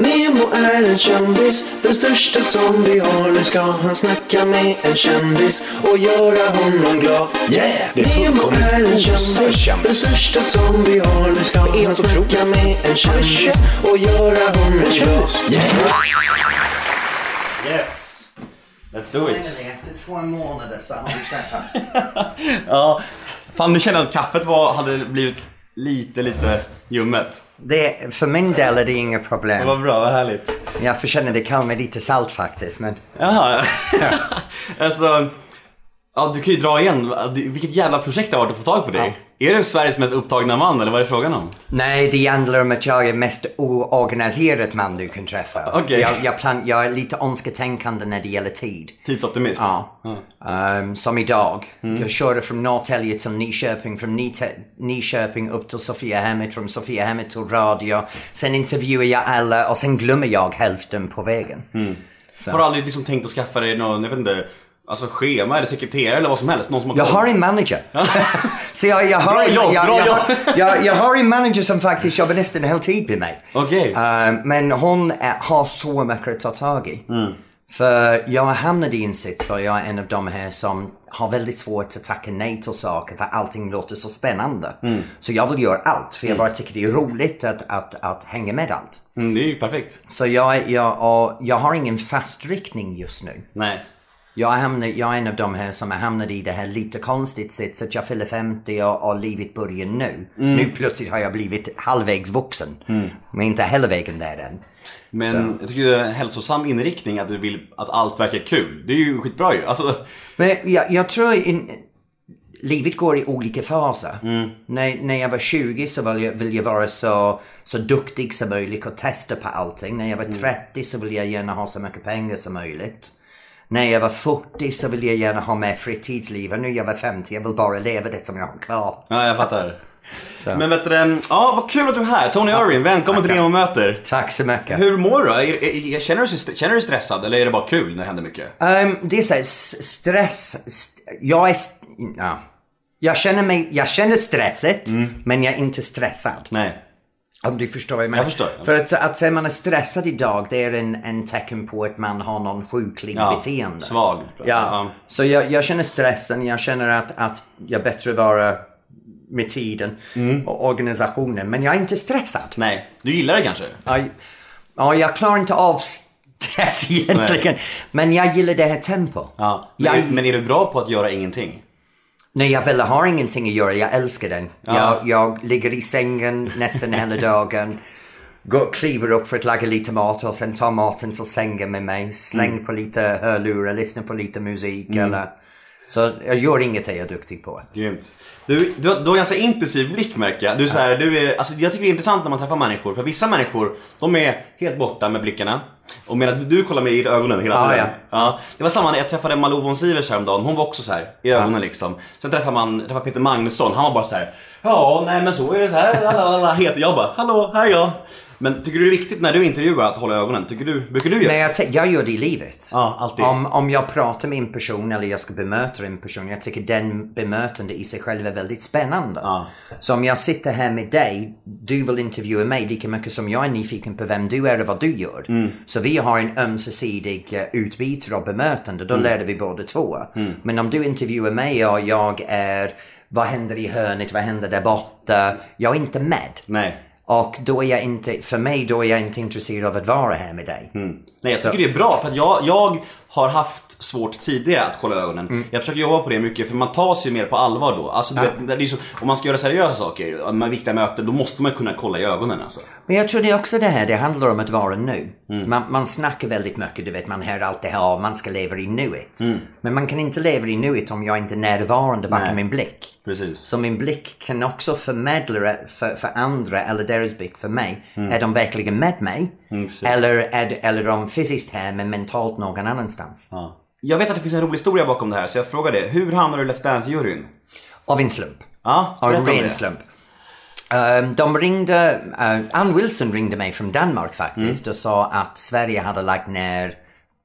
Nemo är en kändis, den största som vi har. Nu ska han snacka med en kändis och göra honom glad. Yeah, det är Nemo är en kändis, den största som vi har. Nu ska han snacka med en kändis och göra honom glad. Yes. Let's do it. efter två månader så har vi träffats. Ja. Fan, nu känner jag att kaffet var, hade blivit lite, lite ljummet. Det, för min del är det Det problem. var bra, vad härligt. Jag förkänner det kan med lite salt faktiskt. Men Jaha. alltså, ja, du kan ju dra igen. Vilket jävla projekt det har varit att få tag på dig. Är du Sveriges mest upptagna man eller vad är det frågan om? nej, det handlar om att jag är mest oorganiserad man du kan träffa. Okej. Jag, jag, plan, jag är lite önsketänkande när det gäller tid. Tidsoptimist? Ja. Ehm, som idag. Jag körde från Norrtälje till Nyköping, från Nyte- Nyköping upp till Sofiahemmet, från Sofiahemmet till radio. Sen intervjuar jag alla och sen glömmer jag hälften på vägen. Så. Har du aldrig liksom tänkt att skaffa dig någon, jag vet inte, alltså schema eller sekreterare eller vad som helst? Någon som har Jag har en manager. Så jag, jag, har, Bra en- jobb, jag, bra jag, jobb. har- jag, jag har en manager som faktiskt jobbar nästan heltid med mig. Okej. Eh, men hon är, har så mycket att ta tag i. För jag hamnade i en sits för jag är en av de här som har väldigt svårt att tacka nej till saker för allting låter så spännande. Så jag vill göra allt för jag bara tycker det är roligt att, att, att hänga med allt. Mm, det är ju perfekt. Så jag, jag, jag har ingen fast riktning just nu. Nej. Jag, hamnar, jag är en av de här som har hamnat i det här lite konstigt sits att jag fyller 50 och, och livet börjar nu. Nu plötsligt har jag blivit halvvägs vuxen. Men inte hela vägen där än. Men jag tycker det är en hälsosam inriktning att du vill att allt verkar kul. Det är ju skitbra ju. Alltså, Men jag, jag tror in, livet går i olika faser. När, när jag var 20 så ville jag, vill jag vara så, så duktig som möjligt och testa på allting. När jag var 30 så vill jag gärna ha så mycket pengar som möjligt. När jag var 40 så vill jag gärna ha mer fritidsliv. Och nu jag var 50 jag vill bara leva det som jag har kvar. ja jag fattar. Så. Men vet du, ja vad kul att du är här. Tony Irving, välkommen till. Nemo möter. Tack så mycket. Hur mår du? Är, är, känner, du känner du dig stressad eller är det bara kul när det händer mycket? Ehm, det är så här, s- stress. st- Jag är... Ja. Jag känner mig... Jag känner stresset, men jag är inte stressad. Nej. Om du förstår vad jag menar. Jag förstår. För att, att säga man är stressad idag, det är en, en tecken på att man har någon sjuklig Ja, beteende. svag. Ja. Så jag, jag känner stressen, jag känner att, att jag bättre vara med tiden och organisationen. Men jag är inte stressad. Nej. Du gillar det kanske? Ja, ja, jag klarar inte av stress egentligen. Men jag gillar det här tempo. Ja. Men, Jag, men är du bra på att göra ingenting? Nej, jag vill ha ingenting att göra. Jag älskar den. Jag, jag ligger i sängen nästan hela dagen. Går, kliver upp för att laga lite mat och sen tar maten till sängen med mig. Släng på lite hörlurar, lyssnar på lite musik eller... Så jag gör inget jag är duktig på. Grymt. Du, du, har- du har ganska impulsiv blick märker jag. Du så här, du är, alltså, jag tycker det är intressant när man träffar människor. För vissa människor, de är helt borta med blickarna. Och medan du, kollar mig i ögonen hela Ja, tiden. ja. Ja, det var samma när jag träffade Malou von Sivers häromdagen. Hon var också så här i ögonen liksom. Sen träffade man träffade Peter Magnusson. Han var bara så här. Ja, nej men så är det så här. Lalalala, heter jag bara. Hallå, här är jag. Men tycker du det är viktigt när du intervjuar att hålla ögonen? Tycker du, brukar du göra Nej, jag, jag gör det i livet. Ja, alltid. Om, om jag pratar med en person eller jag ska bemöta en person, jag tycker den bemötande i sig själv är väldigt spännande. Ja. Så om jag sitter här med dig, du vill intervjua mig lika mycket som jag är nyfiken på vem du är och vad du gör. Mm. Så vi har en ömsesidig eh, utbyte av bemötande, Mm. då lär vi båda två. Men om du intervjuar mig och jag är, vad händer i hörnet, vad händer där borta? Jag är inte med. Nej. Och då är jag inte, för mig då är jag inte intresserad av att vara här med dig. Nej, jag tycker Så- det är bra för att jag, jag har haft svårt tidigare att kolla ögonen. Mm. Jag försöker jobba på det mycket för man tar sig mer på allvar då. Alltså, du vet, det är så, om man ska göra seriösa saker, med viktiga möten, då måste man kunna kolla i ögonen alltså. Men jag tror det är också det här, det handlar om att vara nu. Man, man snackar väldigt mycket, du vet, man hör allt det här, man ska leva i nuet. Men man kan inte leva i nuet om jag inte är närvarande bakom Nej. min blick. Precis. Så min blick kan också förmedla för, för andra, eller deras blick för mig. Är de verkligen med mig? precis. eller är, eller är de fysiskt här men mentalt någon annanstans? Ja. Jag vet att det finns en rolig historia bakom det här så jag frågar det. Hur hamnade du i Let's Dance-juryn? Av en slump. Ja, Av om ren slump. Ehm, de ringde, uh, Ann Wilson ringde mig från Danmark faktiskt och sa att Sverige hade lagt ner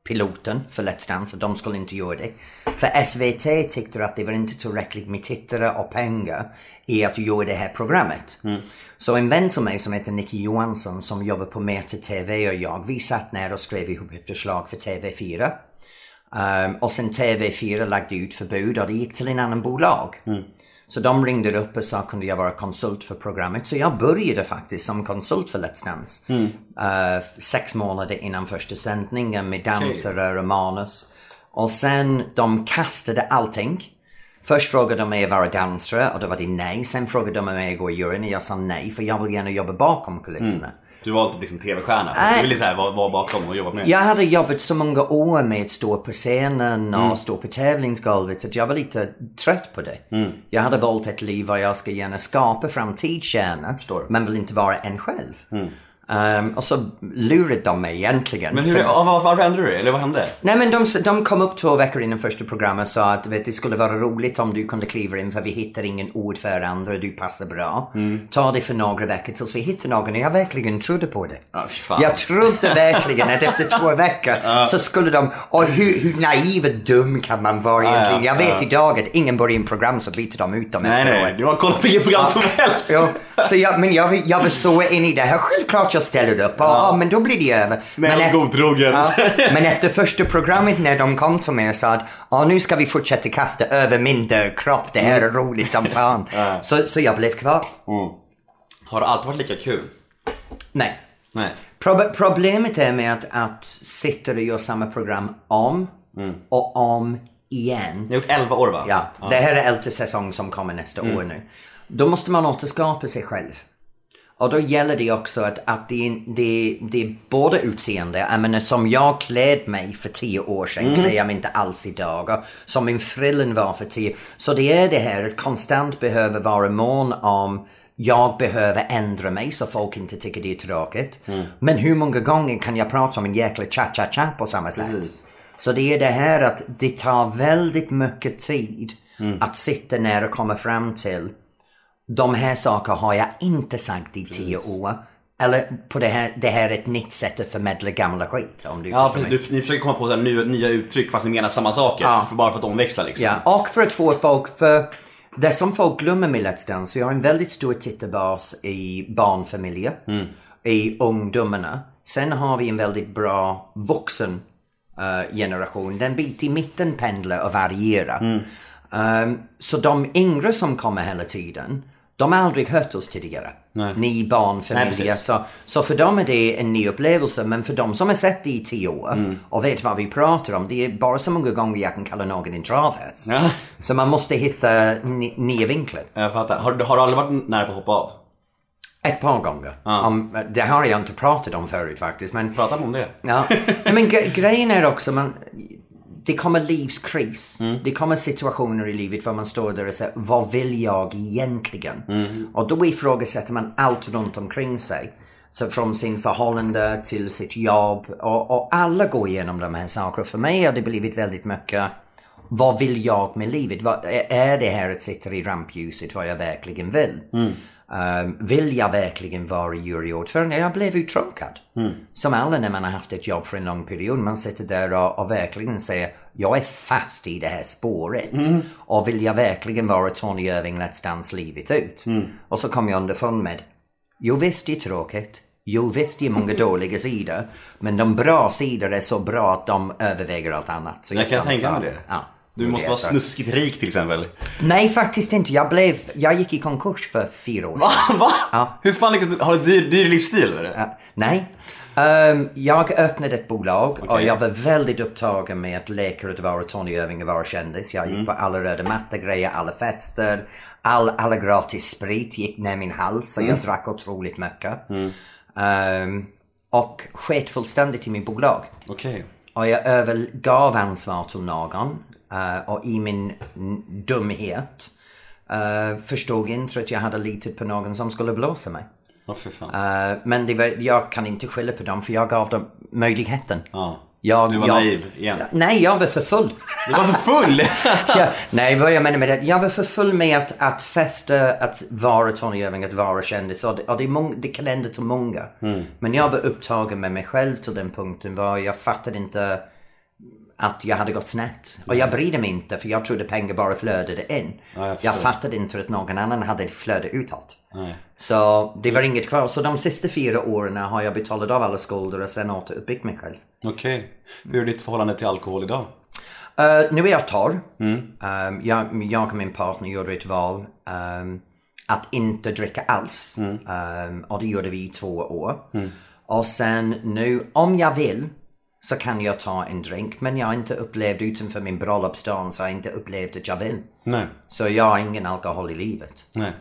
piloten för Let's Dance och de skulle inte göra det. För SVT tyckte att det var inte tillräckligt med tittare och pengar i att göra det här programmet. Så en vän till mig som heter Nicky Johansson som jobbar på Meta TV och jag, vi satt ner och skrev ihop ett förslag för TV4. Ehm, och sen TV4 lagde ut förbud och det gick till en annan bolag. Så de ringde upp och sa kunde jag vara konsult för programmet. Så jag började faktiskt som konsult för Let's Dance. Eh, sex månader innan första sändningen med dansare och manus. Och sen de kastade allting. Först frågade de mig att vara dansare och då var det nej. Sen frågade de mig att gå i juryn och jag sa nej för jag vill gärna jobba bakom kulisserna. Du var inte liksom TV-stjärna. Du ville så här, vara, vara bakom och jobba med. Jag hade jobbat så många år med att stå på scenen och stå på tävlingsgolvet att jag var lite trött på det. Jag hade valt ett liv där jag ska gärna skapa framtidsstjärnor men vill inte vara en själv. Ehm, och så lurade de mig egentligen. Men hur, För- ja, vad, vad ändrade du? Eller vad hände? Nej men de, de kom upp två veckor innan första programmet och sa att vet, det skulle vara roligt om du kunde kliva in för vi hittar ingen ordförande och du passar bra. Ta det för några veckor tills vi hittar någon och jag verkligen trodde på det. Ja, fan. Jag trodde verkligen att efter två veckor så skulle de, och hur, hur naiv och dum kan man vara egentligen? ja, jag vet idag att ingen börjar in program så byter de ut dem Nej, nej. Du har kollat på vilket program som helst. Jo, så jag, men jag, jag var så in i det här. Självklart jag ställer upp. Ja. Ja, men då blir det över. Snäll, men, godtrogen. Ja, men efter första programmet när de kom till mig och sa att ja, nu ska vi fortsätta kasta över min dörrkropp. Det här är roligt som fan. Så, så jag blev kvar. Har det alltid varit lika kul? Nej. Nej. Prob- problemet är med att, sitta och göra samma program om och om igen. Ni har gjort 11 år va? Ja, det här är elfte säsong som kommer nästa år nu. Då måste man återskapa sig själv. Och då gäller det också att, att det, är- det, det är både utseende, jag menar som jag kläd mig för tio år sedan klär jag mig inte alls idag. Och som min frillen var för tio. Så det är det här att konstant behöver vara mån om jag behöver ändra mig så folk inte tycker det är tråkigt. Men hur många gånger kan jag prata om en jäkla cha-cha-cha på samma sätt? Precis. Så det är det här att det tar väldigt mycket tid att sitta ner och komma fram till de här sakerna har jag inte sagt i tio år. Eller på det här, det här är ett nytt sätt att förmedla gamla skit. Om du Ja, precis. Du, ni försöker komma på så här nya, nya uttryck fast ni menar samma saker. Ja. För bara för att omväxla liksom. Ja, och för att få folk, för det som folk glömmer med Let's Dance, vi har en väldigt stor tittarbas i barnfamiljer, i ungdomarna. Sen har vi en väldigt bra vuxen eh, generation. Den bit i mitten pendlar och varierar. Ehm, så de yngre som kommer hela tiden, de har aldrig hört oss tidigare. Ni Nej, barnfamiljer. precis. så, så för dem är det en ny upplevelse. Men för de som har sett det i tio år Mm. och vet vad vi pratar om. Det är bara så många gånger jag kan kalla någon en travhäst. Ja. Så man måste hitta ni- nya vinklar. Jag fattar. Har, har du aldrig varit nära på att hoppa av? Ett par gånger. Om, det har jag inte pratat om förut faktiskt. Men, Prata om det. ja. Nej, men gre- grejen är också, man, det kommer livskris. Det kommer situationer i livet där man står där och säger, vad vill jag egentligen? Och då ifrågasätter man allt runt omkring sig. Så från sin förhållande till sitt jobb. Och, och alla går igenom de här sakerna. För mig har det blivit väldigt mycket, vad vill jag med livet? Vad, är- det här att sitta i rampljuset vad jag verkligen vill? Um, vill jag verkligen vara juryordförande? Jag blev uttråkad. Som alla när man har haft ett jobb för en lång period. Man sitter där och, och verkligen säger jag är fast i det här spåret. Och vill jag verkligen vara Tony Irving Let's Dance livet ut? Och så kom jag underfund med Jo visst, det är tråkigt. Jo visst, det är många dåliga sidor. Men de bra sidor är så bra att de överväger allt annat. Så Jag kan stannar tänka mig det. Ja. Du måste vara snuskigt rik till exempel. Nej, faktiskt inte. Jag blev... Jag gick i konkurs för fyra år Va? Va? Ja. Hur fan lyckas du? Har du dyr, dyr livsstil eller? Ja, nej. Ehm, jag öppnade ett bolag och Okej. jag var väldigt upptagen med att leka att vara Tony Irving och vara kändis. Jag gick på alla röda mattor grejer, alla fester, all, alla gratis sprit gick ner min hals så jag drack otroligt mycket. Ehm, och sket fullständigt i min bolag. Okej. Och jag övergav ansvar till någon eh, och i min dumhet uh, förstod inte att jag hade litat på någon som skulle blåsa mig. Fan. Eh, men det var, jag kan inte skylla på dem för jag gav dem möjligheten. Ja. Jag, Du var jag, naiv igen. Nej, jag var för full. Du var för full! ja, nej, vad jag menar med det, jag var för full med att, att festa, att vara Tony Irving, att vara kändis. Och det, och det, mång, det kan hända till många. Men jag var upptagen med mig själv till den punkten var jag fattade inte att jag hade gått snett. Och jag brydde mig inte för jag trodde pengar bara flödade in. Ja, jag jag, fattade inte att någon annan hade flöde utåt. Nej. Så det var inget kvar. Så de sista fyra åren har jag betalat av alla skulder och sen återuppbyggt mig själv. Okej. Hur är ditt förhållande till alkohol idag? Eh, nu är jag torr. Um, jag, jag och min partner gjorde ett val um, att inte dricka alls. Um, och det gjorde vi i två år. Och sen nu, om jag vill så kan jag ta en drink. Men jag har inte upplevt utanför min bröllopsdag så har jag inte upplevt att jag vill. Nej. Så jag har ingen alkohol i livet. Nej.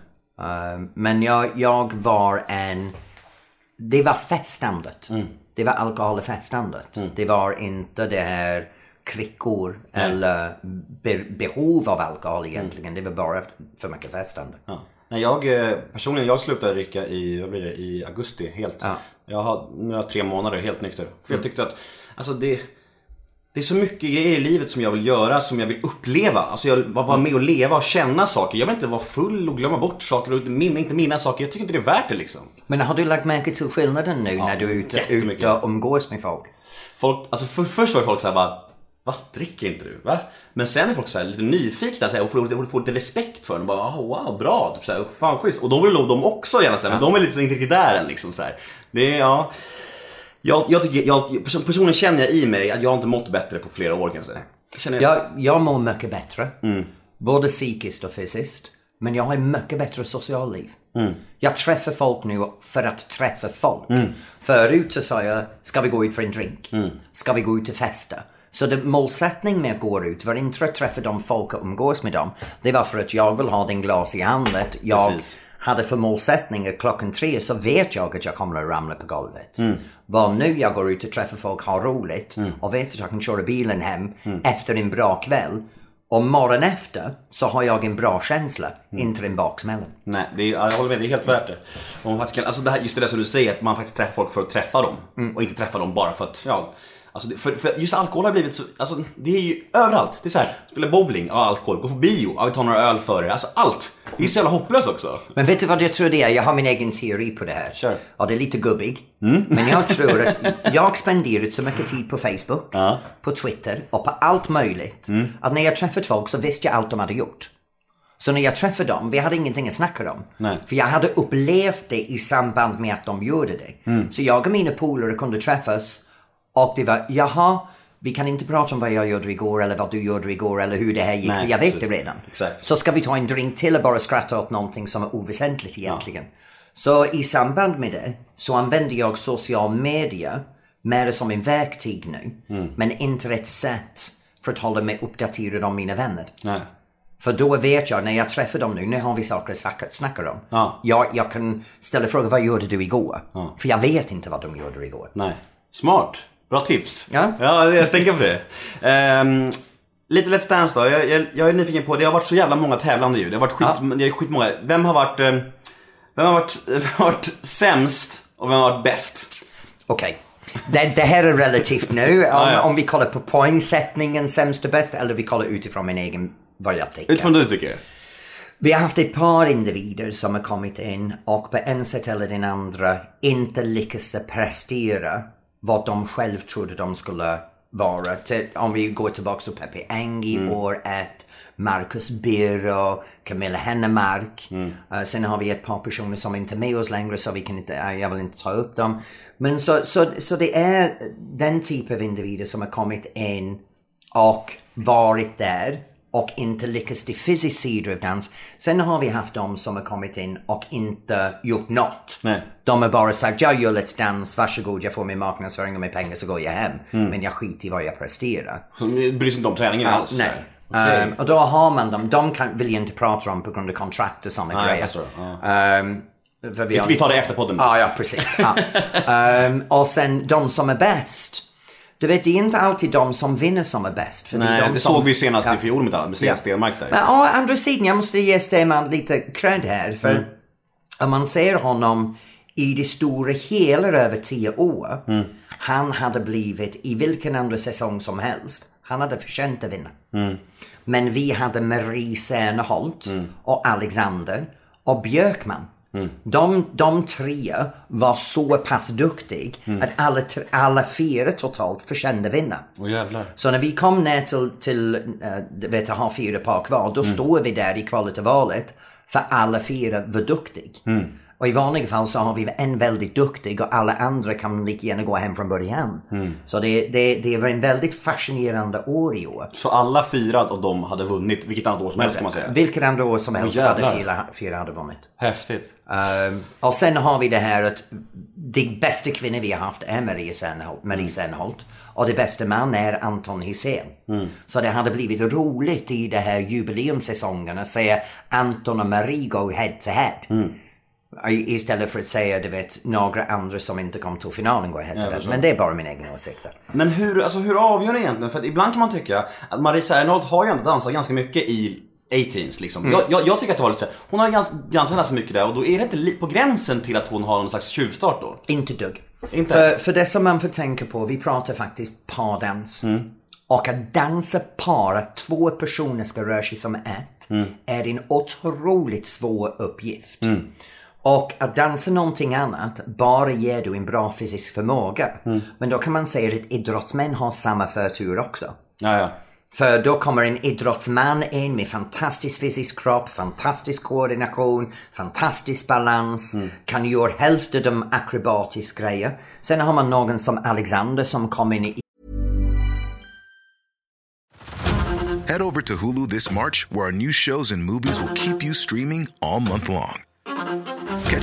Um, men jag, jag var en... Det var festandet. Det var alkoholfestandet. Det var inte det här kryckor eller be, behov av alkohol egentligen. Det var bara för mycket festande. Ja. Nej, jag eh, personligen, jag slutade dricka i, vad blir det, i augusti helt. Ja. Jag har, nu har jag tre månader helt nykter. För jag tyckte att, alltså det, det är så mycket grejer i livet som jag vill göra, som jag vill uppleva. Alltså jag vill vara med och leva och känna saker. Jag vill inte vara full och glömma bort saker och minna, inte mina saker. Jag tycker inte det är värt det liksom. Men har du lagt märke till skillnaden nu när du är ute, ute och umgås med folk? Folk, alltså för, först var folk såhär bara Va? Dricker inte du? Va? Men sen är folk så här lite nyfikna så här, och får, får, får lite respekt för den. Bara, oh, wow, bra. Typ, så här, fan schysst. Och de vill nog de också gärna säga, men de är lite så inte riktigt där än liksom så här. Det ja. Jag, jag tycker, jag, person- personligen känner jag i mig att jag inte mått bättre på flera år kan jag säga. Jag känner, Jag, jag mår mycket bättre. Både psykiskt och fysiskt. Men jag har ett mycket bättre socialliv. Jag träffar folk nu för att träffa folk. Förut så sa jag, ska vi gå ut för en drink? Ska vi gå ut och festa? Så det, målsättning med att gå ut var inte att träffa de folk och umgås med dem. Det var för att jag vill ha den glas i handen. Jag Precis. Hade för målsättning att klockan tre så vet jag att jag kommer att ramla på golvet. Bara nu jag går ut och träffar folk, har roligt och vet att jag kan köra bilen hem efter en bra kväll. Och morgon efter så har jag en bra känsla, inte en baksmälla. Nej, det är, ja, jag håller med. Det är helt värt det. Man faktiskt kan, alltså det här, just det där som du säger, att man faktiskt träffar folk för att träffa dem. Och inte träffa dem bara för att, ja. Alltså för, för just alkohol har blivit så, alltså det är ju överallt. Det är så här, spela bowling, ja alkohol. Gå på bio, ja vi tar några öl före. Alltså allt. Det är så jävla hopplöst också. Men vet du vad jag tror det är? Jag har min egen teori på det här. Kör. Ja, det är lite gubbig. Men jag tror att jag spenderat så mycket tid på Facebook, på Twitter och på allt möjligt. Att när jag träffat folk så visste jag allt de hade gjort. Så när jag träffade dem, vi hade ingenting att snacka om. Nej. För jag hade upplevt det i samband med att de gjorde det. Så jag och mina polare kunde träffas och det var, jaha, vi kan inte prata om vad jag gjorde igår eller vad du gjorde igår eller hur det här gick, Nej, för jag vet precis. det redan. Exakt. Så ska vi ta en drink till och bara skratta åt någonting som är oväsentligt egentligen. Så i samband med det så använder jag social media mer som en verktyg nu. Mm. Men inte rätt sätt för att hålla mig uppdaterad om mina vänner. Nej. För då vet jag, när jag träffar dem nu, nu har vi saker att snacka, snacka om. Ja. Jag, jag kan ställa frågan, vad gjorde du igår? För jag vet inte vad de gjorde igår. Nej. Smart. Bra tips. Ja. Ja, jag tänker på det. Ehm, lite Let's Dance då. Jag, jag, jag är nyfiken på, det har varit så jävla många tävlande ju. Det har varit skit, det är skitmånga. Vem har varit, eh, vem har varit, vem har varit sämst och vem har varit bäst? Okej. Det, det här är relativt nu. Om, ja. om vi kollar på poängsättningen, sämst och bäst, eller vi kollar utifrån min egen, vad jag tycker. Utifrån du tycker? Vi har haft ett par individer som har kommit in och på en sätt eller den andra inte lyckats prestera vad de själv trodde de skulle vara. Till, om vi går tillbaka till Peppe Eng i år ett, Marcus Birro, Camilla Hennemark. Eh, sen har vi ett par personer som inte är med oss längre så vi kan inte, eh, jag vill inte ta upp dem. Men så, så, så det är den typ av individer som har kommit in och varit där och inte lyckats till fysisk sida av dans. Sen har vi haft de som har kommit in och inte gjort något. Nej. De har bara sagt, jag gör Let's Dance, varsågod, jag får min marknadsföring och min pengar så går jag hem. Men jag skiter i vad jag presterar. Så ni bryr sig inte om träningen alls? Nej. Okej. Ehm, och då har man dem, de kan, vill jag inte prata om på grund av kontrakt och sådana jag grejer. Ehm, för vi, har- Vi tar det efter podden. Ja, ja precis. Ja. Ehm, och sen de som är bäst. Du vet, det är inte alltid de som vinner som är bäst. För det, Nej, de det som, såg vi senast Ja. i fjol med, med Sten Stenmark där. Men å andra sidan, jag måste ge Stenman lite cred här. För Mm. om man ser honom i det stora hela över tio år. Mm. Han hade blivit, i vilken andra säsong som helst, han hade förtjänt att vinna. Mm. Men vi hade Marie Serneholt och Alexander och Björkman. De, de tre var så pass duktiga att alla, alla fyra totalt förtjänade vinna. Jävlar. Så när vi kom ner till, till äh, vet, att ha fyra par kvar, då står vi där i valet för alla fyra var duktiga. Och i vanliga fall så har vi en väldigt duktig och alla andra kan lika gärna gå hem från början. Så det, det, det var en väldigt fascinerande år i år. Så alla fyra av dem hade vunnit vilket annat år som helst kan man säga. Vilket andra år som helst hade fyra, fyra hade vunnit. Häftigt. Ehm, och sen har vi det här att det bästa kvinna vi har haft är Marie Serneholt, Marie Serneholt. Och det bästa man är Anton Hisén. Så det hade blivit roligt i det här jubileumssäsongen att se Anton och Marie gå head to head. I- Istället för att säga, du vet, några andra som inte kom till finalen går head to head. Men det är bara min egen åsikt. Men hur, alltså, hur avgör det egentligen? För att ibland kan man tycka att Marie Serneholt har ju ändå dansat ganska mycket i 18s liksom. Jag, jag, jag tycker att det var lite så här, hon har ganska, ganska, ganska mycket där och då är det inte på gränsen till att hon har någon slags tjuvstart då? Inte dugg. Inte? För, för det som man får tänka på, vi pratar faktiskt pardans. Och att dansa par, att två personer ska röra sig som ett, är en otroligt svår uppgift. Och att dansa någonting annat bara ger du en bra fysisk förmåga. Men då kan man säga att idrottsmän har samma förtur också. Ja, ja. För då kommer en idrottsman in med fantastisk fysisk kropp, fantastisk koordination, fantastisk balans, kan göra hälften av de akrobatiska grejer. Sen har man någon som Alexander som kom in i Head over to Hulu this March, where our new shows and movies will keep you streaming all month long.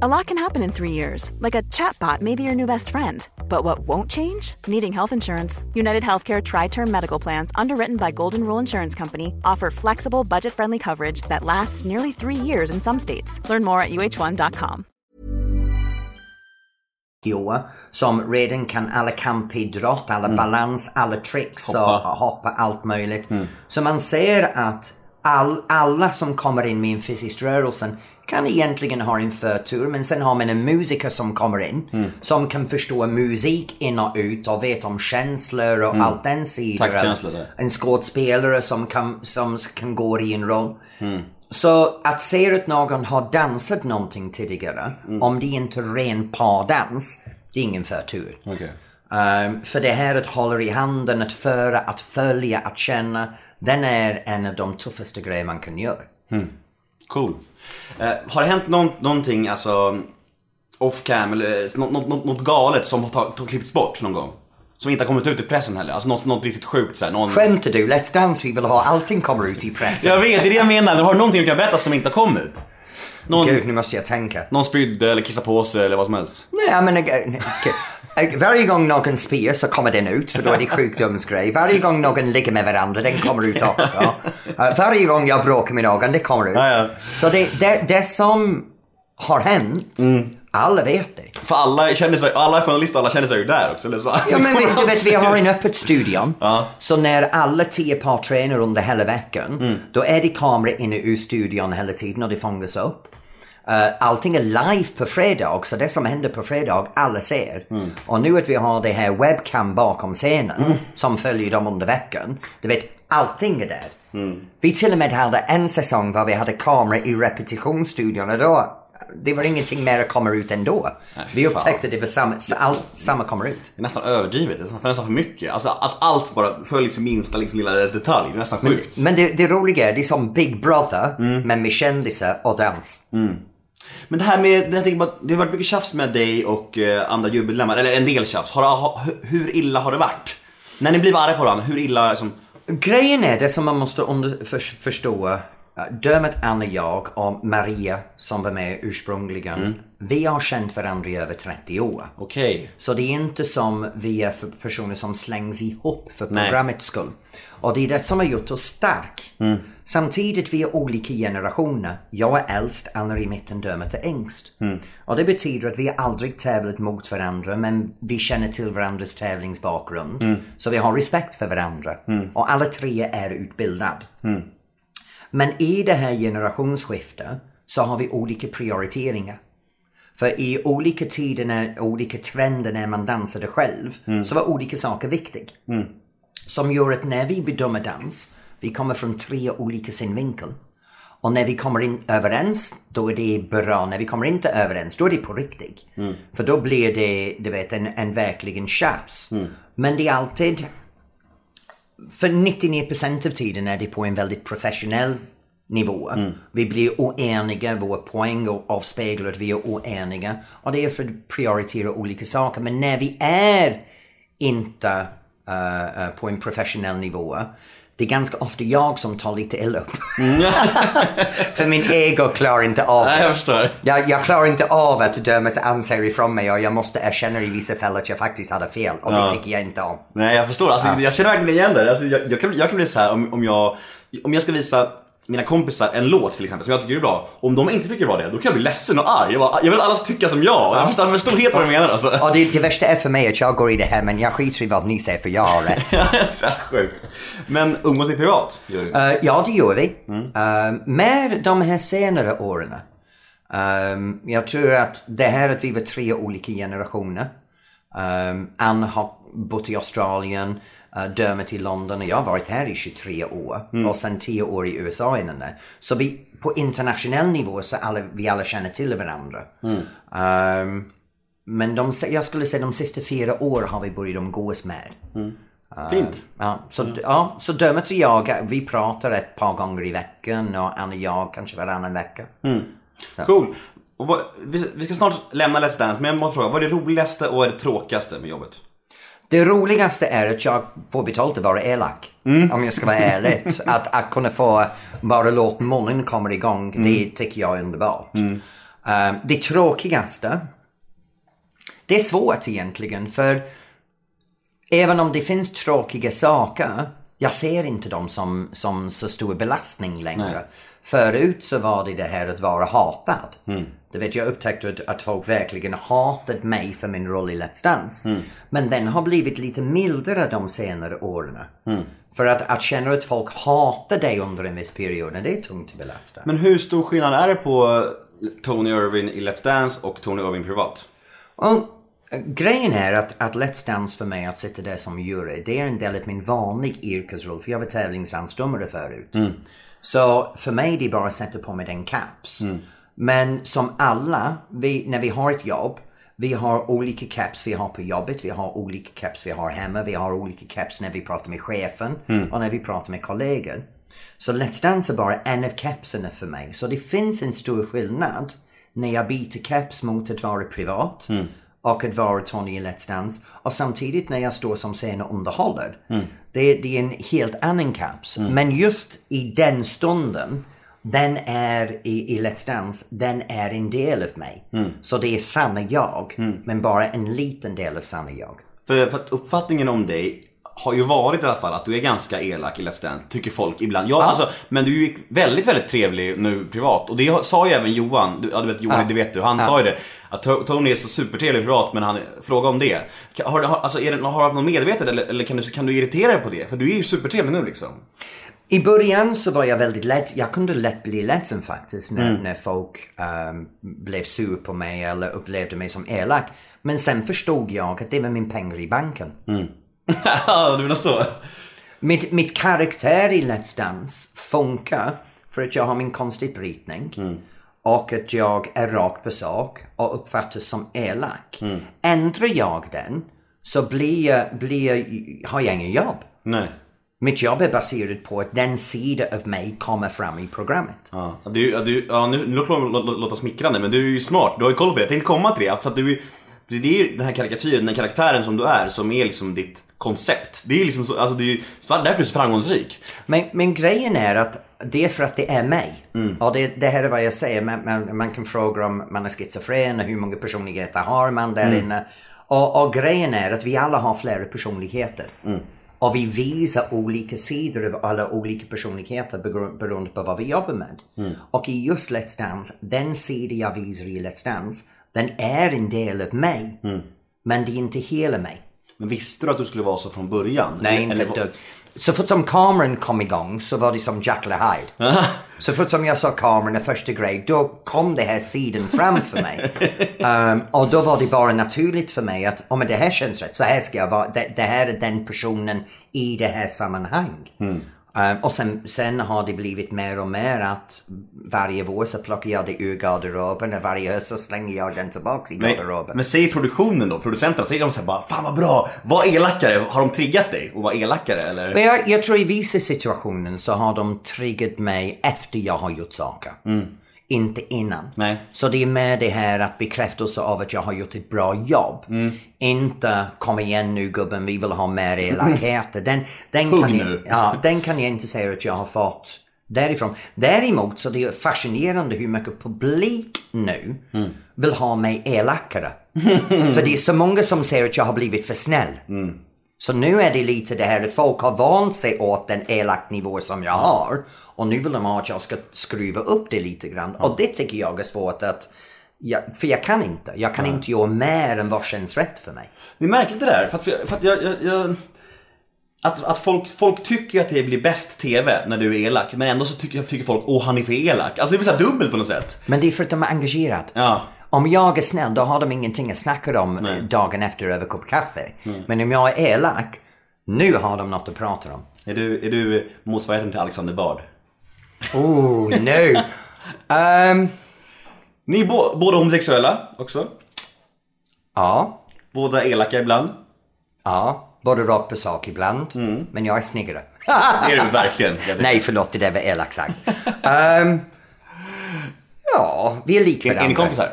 A lot can happen in three years, like a chatbot may be your new best friend. But what won't change? Needing health insurance. United Healthcare Tri Term Medical Plans, underwritten by Golden Rule Insurance Company, offer flexible, budget friendly coverage that lasts nearly three years in some states. Learn more at uh1.com. år som redan kan alla kampidrott, alla balans, alla tricks Hoppa. Mm. och hoppa, allt möjligt. Så man ser att all, alla som kommer in med en fysisk rörelse kan egentligen ha en förtur men sen har man en musiker som kommer in Mm. som kan förstå musik in och ut och vet om känslor och allt den sidan. Mm. Taktkänslor där. En skådespelare som kan, som kan gå i en roll. Mm. Så att se att någon har dansat någonting tidigare, Mm. om det inte är ren pardans, det är ingen förtur. Okej. Ehm, för det här att hålla i handen, att föra, att följa, att känna, den är en av de tuffaste grejer man kan göra. Cool. Eh, har det hänt någon, någonting, alltså off cam eller eh, något, något, något galet som har tag- klippts bort någon gång? Som inte har kommit ut i pressen heller? Alltså något, något riktigt sjukt såhär, någon... Skämtar du? Let's Dance vi vill ha, allting kommer ut i pressen. Jag vet, det är det jag menar. Har du någonting du kan berätta som inte har kommit? Någon, Gud, nu måste jag tänka. någon spydde eller kissade på sig eller vad som helst? Nej, men äh, äh, varje gång någon spyr så kommer den ut för då är det sjukdomsgrej. Varje gång någon ligger med varandra den kommer ut också. Varje gång jag bråkar med någon det kommer ut. Ja, ja. Så det, det, det som har hänt, alla vet det. För alla kändisar, alla journalister alla kändisar är ju där också. Eller så. Ja men vi, du vet vi har en öppet studion. Ja. Så när alla tio par tränar under hela veckan. Då är det kamera inne ur studion hela tiden och det fångas upp. Uh, allting är live på fredag så det som händer på fredag alla ser. Och nu att vi har det här webcam bakom scenen som följer dem under veckan. Du vet allting är där. Vi till och med hade en säsong där vi hade kamera i repetitionsstudion och då det var ingenting mer att komma ut ändå. Vi fan. upptäckte det var samma, all, samma kommer ut. Det är nästan överdrivet, det är nästan, nästan för mycket. Alltså att allt bara följs i minsta liksom, lilla detalj, det är nästan sjukt. Men det, det roliga är, det är som Big Brother, men med kändisar och dans. Men det här med, jag tänker bara, det har varit mycket tjafs med dig och eh, andra jubbmedlemmar, eller en del tjafs. Har, ha, hur illa har det varit? När ni blir arga på varandra, hur illa liksom... Grejen är, det som man måste under, för, förstå, Dermot, Anna, jag och Maria som var med ursprungligen. Vi har känt varandra i över 30 år. Okej. Så det är inte som vi är för personer som slängs ihop för programmets skull. Och det är det som har gjort oss stark. Samtidigt vi är olika generationer. Jag är äldst, Anna är i mitten, Dermot är yngst. Och det betyder att vi har aldrig tävlat mot varandra men vi känner till varandras tävlingsbakgrund. Så vi har respekt för varandra. Och alla tre är utbildade. Men i det här generationsskiftet så har vi olika prioriteringar. För i olika tider, när, olika trender när man dansade själv, så var olika saker viktiga. Som gör att när vi bedömer dans, vi kommer från tre olika synvinkel. Och när vi kommer in överens, då är det bra. När vi kommer inte överens, då är det på riktigt. För då blir det, du vet, en, en verkligen tjafs. Men det är alltid för 99% av tiden är det på en väldigt professionell nivå. Vi blir oeniga, vår poäng avspeglar att vi är oeniga. Och det är för att prioritera olika saker. Men när vi är inte uh, uh, på en professionell nivå, det är ganska ofta jag som tar lite illa upp. för min ego klarar inte av det. jag förstår. Jag, jag klarar inte av att dömet anser ifrån mig och jag måste erkänna i vissa fall att jag faktiskt hade fel och det tycker jag inte om. Nej, jag förstår. Alltså, Jag känner verkligen igen det. Alltså, jag, jag, kan, jag kan bli så här om, om, jag, om jag ska visa mina kompisar en låt till exempel som jag tycker är bra. Om de inte tycker det är bra det, då kan jag bli ledsen och arg. Jag, bara, jag vill att alla ska tycka som jag. Jag förstår, jag förstår helt vad du menar alltså. Och det, det värsta är för mig att jag går i det här men jag skiter i vad ni säger för jag har rätt. så här sjukt. Men umgås ni privat? Eh, ja, det gör vi. Uh, med de här senare åren. Um, jag tror att det här att vi var tre olika generationer. Um, Ann har bott i Australien, uh, Dermot i London och jag har varit här i 23 år. Och sen 10 år i USA innan det. Så vi, på internationell nivå så alla, vi alla känner till varandra. Um, men de, jag skulle säga de sista fyra år har vi börjat umgås med. Fint. Ja, så, ja, så Dermot och jag, vi pratar ett par gånger i veckan och Anna och jag kanske varannan vecka. Cool. Och vad, vi, vi ska snart lämna Let's Dance, men jag måste fråga, vad är det roligaste och det tråkigaste med jobbet? Det roligaste är att jag får betalt att vara elak. Om jag ska vara ärlig. Att, att kunna få bara låta munnen komma igång, det tycker jag är underbart. Eh, det tråkigaste, det är svårt egentligen för även om det finns tråkiga saker, jag ser inte dem som, som så stor belastning längre. Nej. Förut så var det det här att vara hatad. Du vet, jag upptäckte att, att folk verkligen hatat mig för min roll i Let's Dance. Men den har blivit lite mildare de senare åren. För att, att känna att folk hatar dig under en viss period, det är tungt att belasta. Men hur stor skillnad är det på Tony Irving i Let's Dance och Tony Irving privat? Och, eh, grejen är att, att Let's Dance för mig, att sitta där som jury, det är en del av min vanliga yrkesroll. För jag var tävlingslandsdomare förut. Så för mig det är bara att sätta på mig den caps. Men som alla, vi, när vi har ett jobb, vi har olika caps vi har på jobbet, vi har olika caps vi har hemma, vi har olika caps när vi pratar med chefen och när vi pratar med kollegor. Så Let's Dance är bara en av capserna för mig. Så det finns en stor skillnad när jag byter caps mot att vara privat och att vara Tony i Let's Dance. Och samtidigt när jag står som scen och underhåller. Det, det är en helt annan caps. Men just i den stunden den är i, i Let's Dance, den är en del av mig. Så det är sanna jag, men bara en liten del av sanna jag. För, för att uppfattningen om dig har ju varit i alla fall att du är ganska elak i Let's Dance, tycker folk ibland. Ja, Alltså, men du är ju väldigt, väldigt trevlig nu privat. Och det sa ju även Johan, du, ja, du vet Johan, Ja. det vet du, han Ja. sa ju det. Att To- Tony är så supertrevlig privat, men han, fråga om det. Har, har, alltså, är det, har du haft något medvetet eller, eller kan, du, kan du irritera dig på det? För du är ju supertrevlig nu liksom. I början så var jag väldigt lätt, jag kunde lätt bli ledsen faktiskt när, när folk ehm, blev sur på mig eller upplevde mig som elak. Men sen förstod jag att det var min pengar i banken. Ja, du menar så? Mitt, mitt karaktär i Let's Dance funkar för att jag har min konstutbrytning och att jag är rakt på sak och uppfattas som elak. Ändrar jag den så blir jag, blir jag, har jag ingen jobb. Nej. Mitt jobb är baserat på att den sida av mig kommer fram i programmet. Ja, du, du, ja, nu, nu låter det låta smickrande men du är ju smart, du har ju koll på det. Jag tänkte komma till det. För att du, Det är ju den här karikatyren, den karaktären som du är, som är liksom ditt koncept. Det är liksom så, alltså det är ju, så därför är du så framgångsrik. Men, men grejen är att det är för att det är mig. Och det, det här är vad jag säger, man, man, man kan fråga om man är schizofren och hur många personligheter har man där inne. Och, och grejen är att vi alla har flera personligheter. Och vi visar olika sidor av alla olika personligheter beroende på vad vi jobbar med. Och i just Let's Dance, den sida jag visar i Let's Dance, den är en del av mig. Men det är inte hela mig. Men visste du att du skulle vara så från början? Nej, inte ett dugg. Så fort som kameran kom igång så var det som Jekyll Hyde. så fort som jag såg kameran i första grej, då kom det här sidan fram för mig. um, och då var det bara naturligt för mig att, oh, men det här känns rätt, så här ska jag vara. Det, det här är den personen i det här sammanhang. Um, och sen, sen har det blivit mer och mer att varje vår så plockar jag det ur garderoben och varje höst så slänger jag den tillbaks i Men, garderoben. men säg produktionen då, producenterna, säger de såhär bara Fan vad bra, var elakare. Har de triggat dig att vara elakare eller? Men jag, jag tror i vissa situationer så har de triggat mig efter jag har gjort saker. Inte innan. Nej. Så det är med det här att bekräftelse av att jag har gjort ett bra jobb. Inte kom igen nu gubben, vi vill ha mer elakheter. Den, den, Hugg kan jag, ja, den kan jag inte säga att jag har fått därifrån. Däremot så det är fascinerande hur mycket publik nu vill ha mig elakare. För det är så många som säger att jag har blivit för snäll. Så nu är det lite det här att folk har vant sig åt den elak nivå som jag har. Och nu vill de ha att jag ska skruva upp det lite grann. Och det tycker jag är svårt att... Jag, för jag kan inte. Jag kan inte göra mer än vad känns rätt för mig. Det är märkligt det där, för att, för att jag, jag, jag att, att folk, folk tycker att det blir bäst TV när du är elak, men ändå så tycker, tycker folk åh han är för elak. Alltså det blir så dubbelt på något sätt. Men det är för att de är engagerade. Ja. Om jag är snäll då har de ingenting att snacka om dagen efter över kopp kaffe. Men om jag är elak, nu har de något att prata om. Är du, är du motsvarigheten till Alexander Bard? Oh, no! Ehm, Ni är bo, båda homosexuella också. ja, Båda elaka ibland. ja. Både rakt på sak ibland. Men jag är snyggare. Det är du verkligen. Nej, förlåt, det där var elakt sagt. Ehm, ja, vi är lika Är, är ni varandra. kompisar?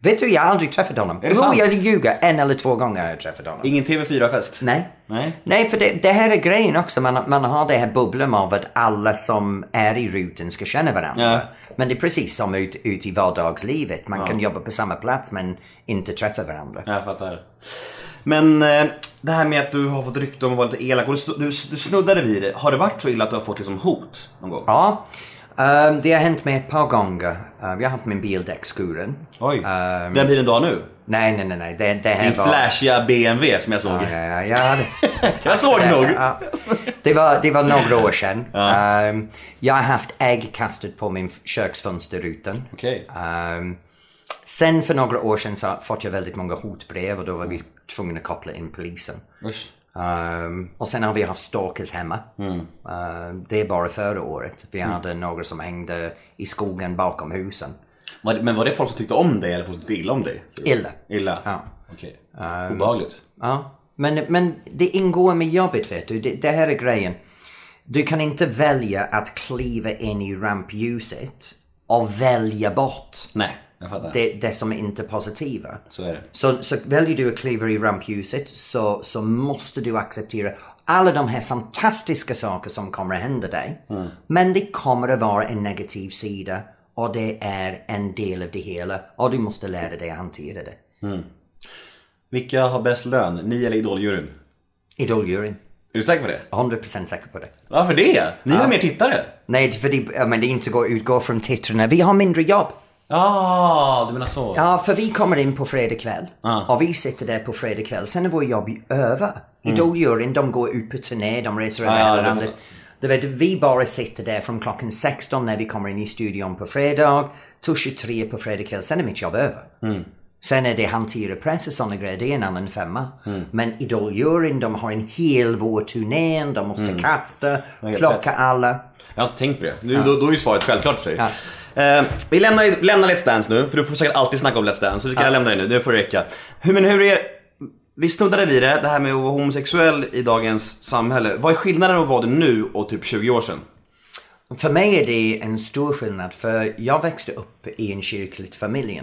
Vet du, jag har aldrig träffat honom. det Jo, sant? jag ljuger. En eller två gånger har jag träffat honom. Ingen TV4-fest? Nej. Nej. Nej, för det, det här är grejen också. Man, man har det här bubblan av att alla som är i rutan ska känna varandra. Ja. Men det är precis som ut, ut i vardagslivet. Man kan jobba på samma plats men inte träffa varandra. Jag fattar. Men eh, det här med att du har fått rykte om att vara lite elak och du, du, du snuddade vid det. Har det varit så illa att du har fått liksom hot någon gång? Ja, ehm, det har hänt mig ett par gånger. Uh, jag har haft min bildäck skuren. Oj. Den bilen du har nu? Nej, nej, nej, nej. Det, det här Din var... flashiga BMW som jag såg. Ja, ja, ja, det- Jag såg nog. Ja. Det, var, det var några år sedan. Ehm, jag har haft ägg kastat på min köksfönsterrutan. Okej. Ehm, sen för några år sedan så fått jag väldigt många hotbrev och då var vi tvungna att koppla in polisen. Usch. Ehm, och sen har vi haft stalkers hemma. Ehm, det är bara förra året. Vi hade några som hängde i skogen bakom husen. Men var det folk som tyckte om dig eller folk som tyckte illa om dig? Illa. Illa? Ja. Okej. Obehagligt. Ja, men, men det ingår med jobbet vet du. Det, det här är grejen. Du kan inte välja att kliva in i rampljuset och välja bort Nej. Det, det som är inte positiva. Så är det. Så, så väljer du att kliva i rampljuset så, så måste du acceptera alla de här fantastiska saker som kommer att hända dig. Men det kommer att vara en negativ sida och det är en del av det hela och du måste lära dig att hantera det. Vilka har bäst lön? Ni eller Idoljuryn? Idoljuryn. Är du säker på det? 100% säker på det. Varför det? Ni har mer tittare. Nej, för det, men det inte går utgå från tittarna. Vi har mindre jobb. Ah, du menar så? Ja, för vi kommer in på fredag kväll. Ah. Och vi sitter där på fredag kväll. Sen är vår jobb över. Idoljuryn, de går ut på turné, de reser över Ah, ja, hela det- landet. Du vet, vi bara sitter där från klockan 16 när vi kommer in i studion på fredag till 23 på fredag kväll. Sen är mitt jobb över. Sen är det hantera press och sådana grejer, det är en annan femma. Men Idoljuryn, de har en hel vår turné, de måste kasta, helt plocka alla. Jag har inte tänkt på det. Nu, då, då är ju svaret självklart för dig. Eh, vi lämnar, lämnar Let's Dance nu, för du får säkert alltid snacka om Let's Dance. Så vi ska lämna det nu, det får räcka. Hur, men hur är... Vi snuddade vid det, det här med att vara homosexuell i dagens samhälle. Vad är skillnaden att vara det nu och typ 20 år sedan? För mig är det en stor skillnad för jag växte upp i en kyrkligt familj.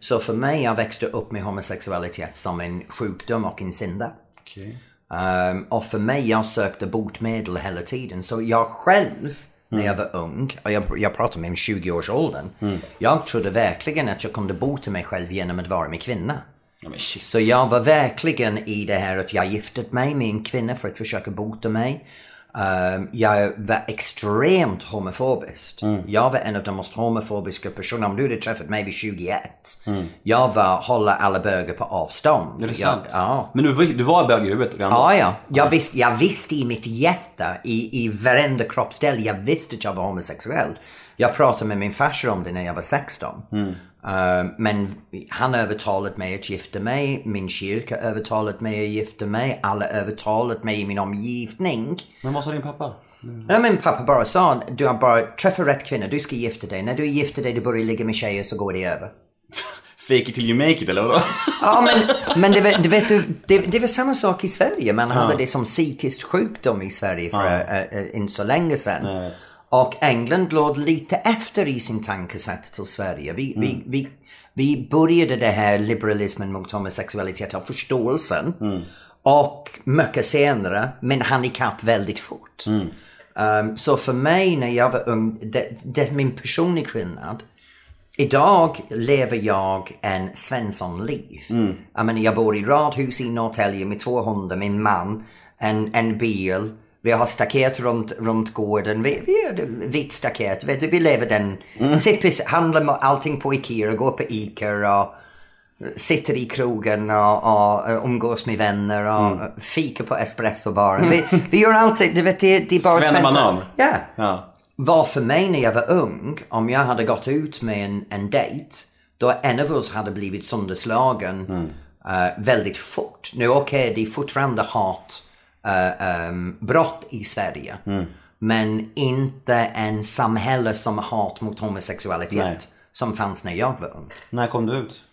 Så för mig, jag växte upp med homosexualitet som en sjukdom och en synda. Okej. Ehm, och för mig, jag sökte botemedel hela tiden. Så jag själv, när jag var ung, och jag, jag pratar om 20-årsåldern. Jag trodde verkligen att jag kunde bota mig själv genom att vara med kvinna. Ja. Så jag var verkligen i det här att jag giftet mig med en kvinna för att försöka bota mig. Ehm, jag var extremt homofobisk. Jag var en av de mest homofobiska personerna. Om du hade träffat mig vid 21. Jag var hålla alla bögar på avstånd. Är det jag, sant? ja. Men du, du var bög i huvudet redan? Ja, ja. Jag, visste, jag visste i mitt hjärta, i, i varenda kroppsdel, jag visste att jag var homosexuell. Jag pratade med min farsa om det när jag var 16. Eh, men han övertalade mig att gifta mig, min kyrka övertalade mig att gifta mig, alla övertalade mig i min omgivning. Men vad sa din pappa? Nej men pappa bara sa, du har bara träffat rätt kvinna, du ska gifta dig. När du gifter dig, du börjar ligga med tjejer så går det över. Fake it till you make it eller vadå? Ja men, men det, var- det, vet du, det, det var samma sak i Sverige. Man hade det som psykisk sjukdom i Sverige för äh, äh, inte så länge sedan. Och England låg lite efter i sin tankesätt till Sverige. Vi, vi, vi, vi började det här liberalismen mot homosexualitet och förståelsen. Och mycket senare, men handikapp väldigt fort. Um, så för mig när jag var ung, det, det är min personliga skillnad. Idag lever jag en Svensson-liv. Jag, menar, jag bor i radhus i Norrtälje med två hundar, min man, en, en bil. Vi har staket runt, runt gården. Vi, vi har vitt staket. Du, vi lever den typiskt, handlar med allting på Ikea, går på Ica och sitter i krogen och, och, umgås med vänner och fikar på espressobaren. Vi, vi gör alltid, du vet det, det är bara Svennebanan. Svensson. Ja Ja. var för mig när jag var ung, om jag hade gått ut med en, en dejt, då en av oss hade blivit sönderslagen eh, väldigt fort. Nu okej, det är fortfarande hat, uh, um, brott i Sverige. Men inte en samhälle som hat mot homosexualitet Nej. som fanns när jag var ung. När kom du ut?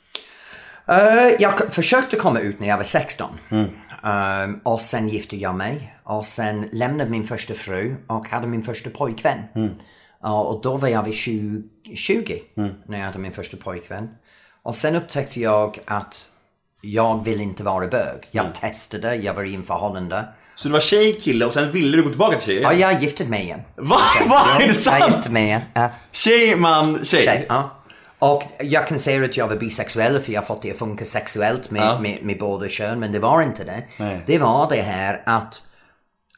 Eh, jag försökte komma ut när jag var 16. Ehm, och sen gifte jag mig. Och sen lämnade min första fru och hade min första pojkvän. Ja, och då var jag vid 20, 20 när jag hade min första pojkvän. Och sen upptäckte jag att jag vill inte vara bög. Jag testade, jag var i en förhållande. Så du var tjej, kille och sen ville du gå tillbaka till tjej? Ja, jag gifte mig igen. Va? Va? Är det Jag sant? gifte mig igen. Ja. Tjej, man, tjej? Tjej, ja. Och jag kan säga att jag var bisexuell för jag har fått det att funka sexuellt med, Ja. med, med båda kön. Men det var inte det. Nej. Det var det här att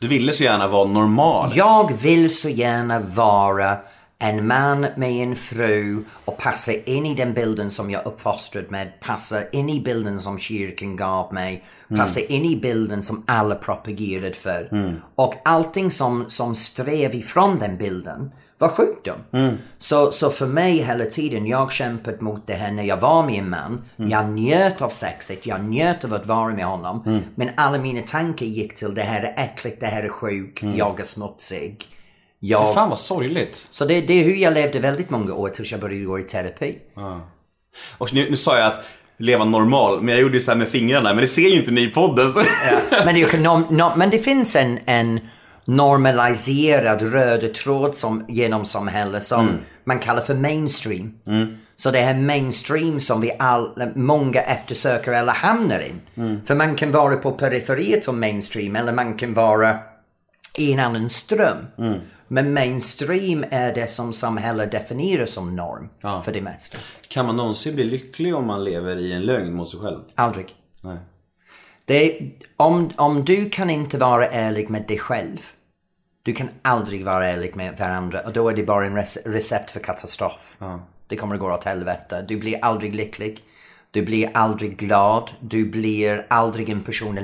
Du ville så gärna vara normal. jag vill så gärna vara en man med en fru och passa in i den bilden som jag uppfostrad med, passa in i bilden som kyrkan gav mig, passa in i bilden som alla propagerade för. Och allting som, som strev ifrån den bilden var sjukdom. Så, så för mig hela tiden, jag kämpat mot det här när jag var med en man. Jag njöt av sexet, jag njöt av att vara med honom. Men alla mina tankar gick till det här är äckligt, det här är sjuk, jag är smutsig. Jag... Fan vad sorgligt. Så det, det är hur jag levde väldigt många år tills jag började gå i terapi. Och nu, nu sa jag att leva normal, men jag gjorde ju så här med fingrarna, men det ser ju inte ni i podden. Så. Men det, no, no, men det finns en, en normaliserad röd tråd som, genom samhället som man kallar för mainstream. Så det är mainstream som vi all, många eftersöker eller hamnar i. För man kan vara på periferiet som mainstream eller man kan vara i en annan ström. Men mainstream är det som samhället definierar som norm för det mesta. Kan man någonsin bli lycklig om man lever i en lögn mot sig själv? Aldrig. Nej. Det, om, om du kan inte vara ärlig med dig själv, du kan aldrig vara ärlig med varandra och då är det bara en rece- recept för katastrof. Det kommer att gå åt helvete. Du blir aldrig lycklig. Du blir aldrig glad. Du blir aldrig en person att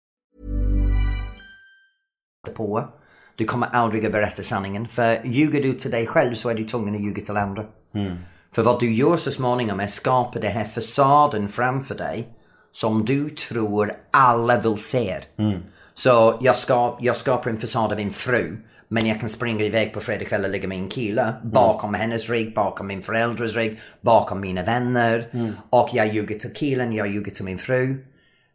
på. Du kommer aldrig att berätta sanningen. För ljuger du till dig själv så är du tvungen att ljuga till andra. För vad du gör så småningom är att skapa den här fasaden framför dig som du tror alla vill se. Så jag, ska, jag skapar en fasad av en fru. Men jag kan springa iväg på fredagkväll och lägga mig i en kille bakom hennes rygg, bakom min föräldrars rygg, bakom mina vänner. Och jag ljuger till killen, jag ljuger till min fru.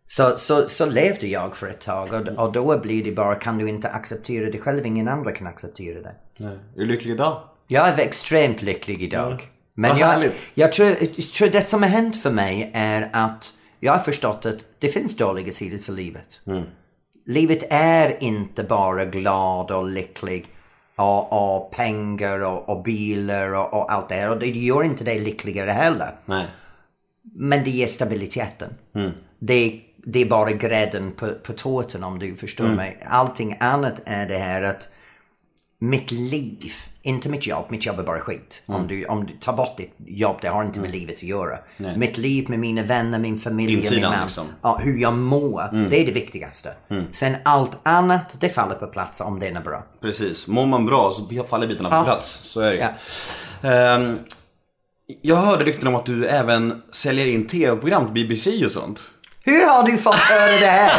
Så, så, så levde jag för ett tag och, och då blir det bara, kan du inte acceptera dig själv, ingen andra kan acceptera dig. Är du lycklig idag? Jag är extremt lycklig idag. Men Vad jag, härligt. jag, tror, jag tror det som har hänt för mig är att jag har förstått att det finns dåliga sidor till livet. Livet är inte bara glad och lycklig och, och pengar och, och bilar och, och allt det här. Och det gör inte dig lyckligare heller. Nej. Men det ger stabiliteten. Det, det är bara grädden på, på tårtan om du förstår mig. Allting annat är det här att mitt liv, inte mitt jobb, mitt jobb är bara skit. Om, du, om du tar bort ditt jobb, det har inte med livet att göra. Mitt liv med mina vänner, min familj, Insidan, min man. liksom. Ja, hur jag mår, det är det viktigaste. Sen allt annat, det faller på plats om det är bra. Precis. Mår man bra så faller bitarna Ja. på plats. Så är det. Ja. Ehm, jag hörde rykten om att du även säljer in tv-program till BBC och sånt. Hur har du fått höra det här?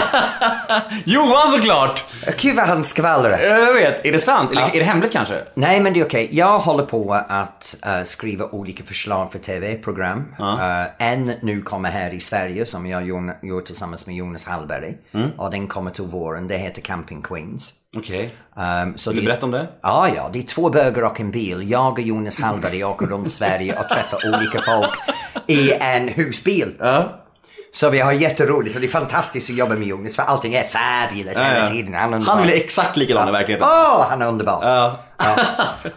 Johan såklart! Gud vad han skvallrar. Jag vet, är det sant? Eller är det hemligt kanske? Nej men det är okej. Jag håller på att eh, skriva olika förslag för tv-program. Eh, en nu kommer här i Sverige som jag gör, tillsammans med Jonas Hallberg. Och den kommer till våren. Det heter Camping Queens. Okej. Um, så Vill du berätta om det? Ja, ja. Det är två böger och en bil. Jag och Jonas Hallberg åker runt Sverige och träffar olika folk i en husbil. Så vi har jätteroligt och det är fantastiskt att jobba med Jonas för allting är fabulous hela tiden. Han, är Han vill exakt likadan i verkligheten. Åh, han är underbar. Ja.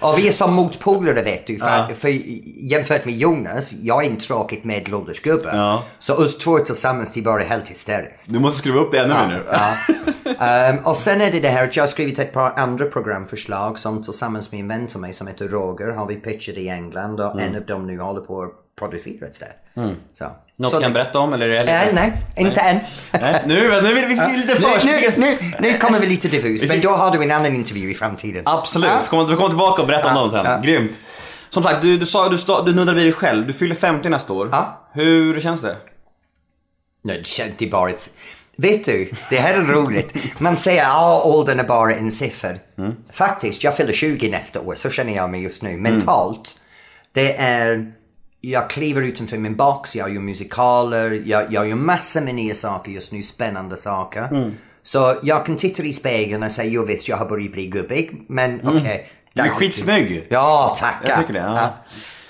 Och vi är som motpolare vet du. För, för jämfört med Jonas, jag är en tråkigt medelålders gubbe. Ja. Så oss två tillsammans, det är bara helt hysteriskt. Du måste skruva upp det ännu mer nu. Ehm, och sen är det det här att jag har skrivit ett par andra programförslag som tillsammans med en vän till mig som heter Roger har vi pitchat i England och en av dem nu håller på att produceras där. Så. Något du kan det- berätta om eller? Är det Nej, nej, inte än. Nej, nu, nu vill vi vi lite först. nu, nu, nu kommer vi lite diffus, men då har du en annan intervju i framtiden. Absolut, Ja. vi kommer, vi kommer tillbaka och berätta om Ja, dem sen. ja. Grymt. Som sagt, du, du sa du, du nuddade vid dig själv. Du fyller 50 nästa år. Ja. Hur känns det? Nej, det känns inte bara ett... Vet du, det här är roligt. Man säger att åldern är bara en siffra. Faktiskt, jag fyller 20 nästa år, så känner jag mig just nu. Mentalt, det är... Jag kliver utanför min box, jag gör musikaler, jag, jag gör massor med nya saker just nu, spännande saker. Så jag kan titta i spegeln och säga, jo visst, jag har börjat bli gubbig, men okej. Du är skitsnygg. Ja, tackar. Jag tycker det, ja.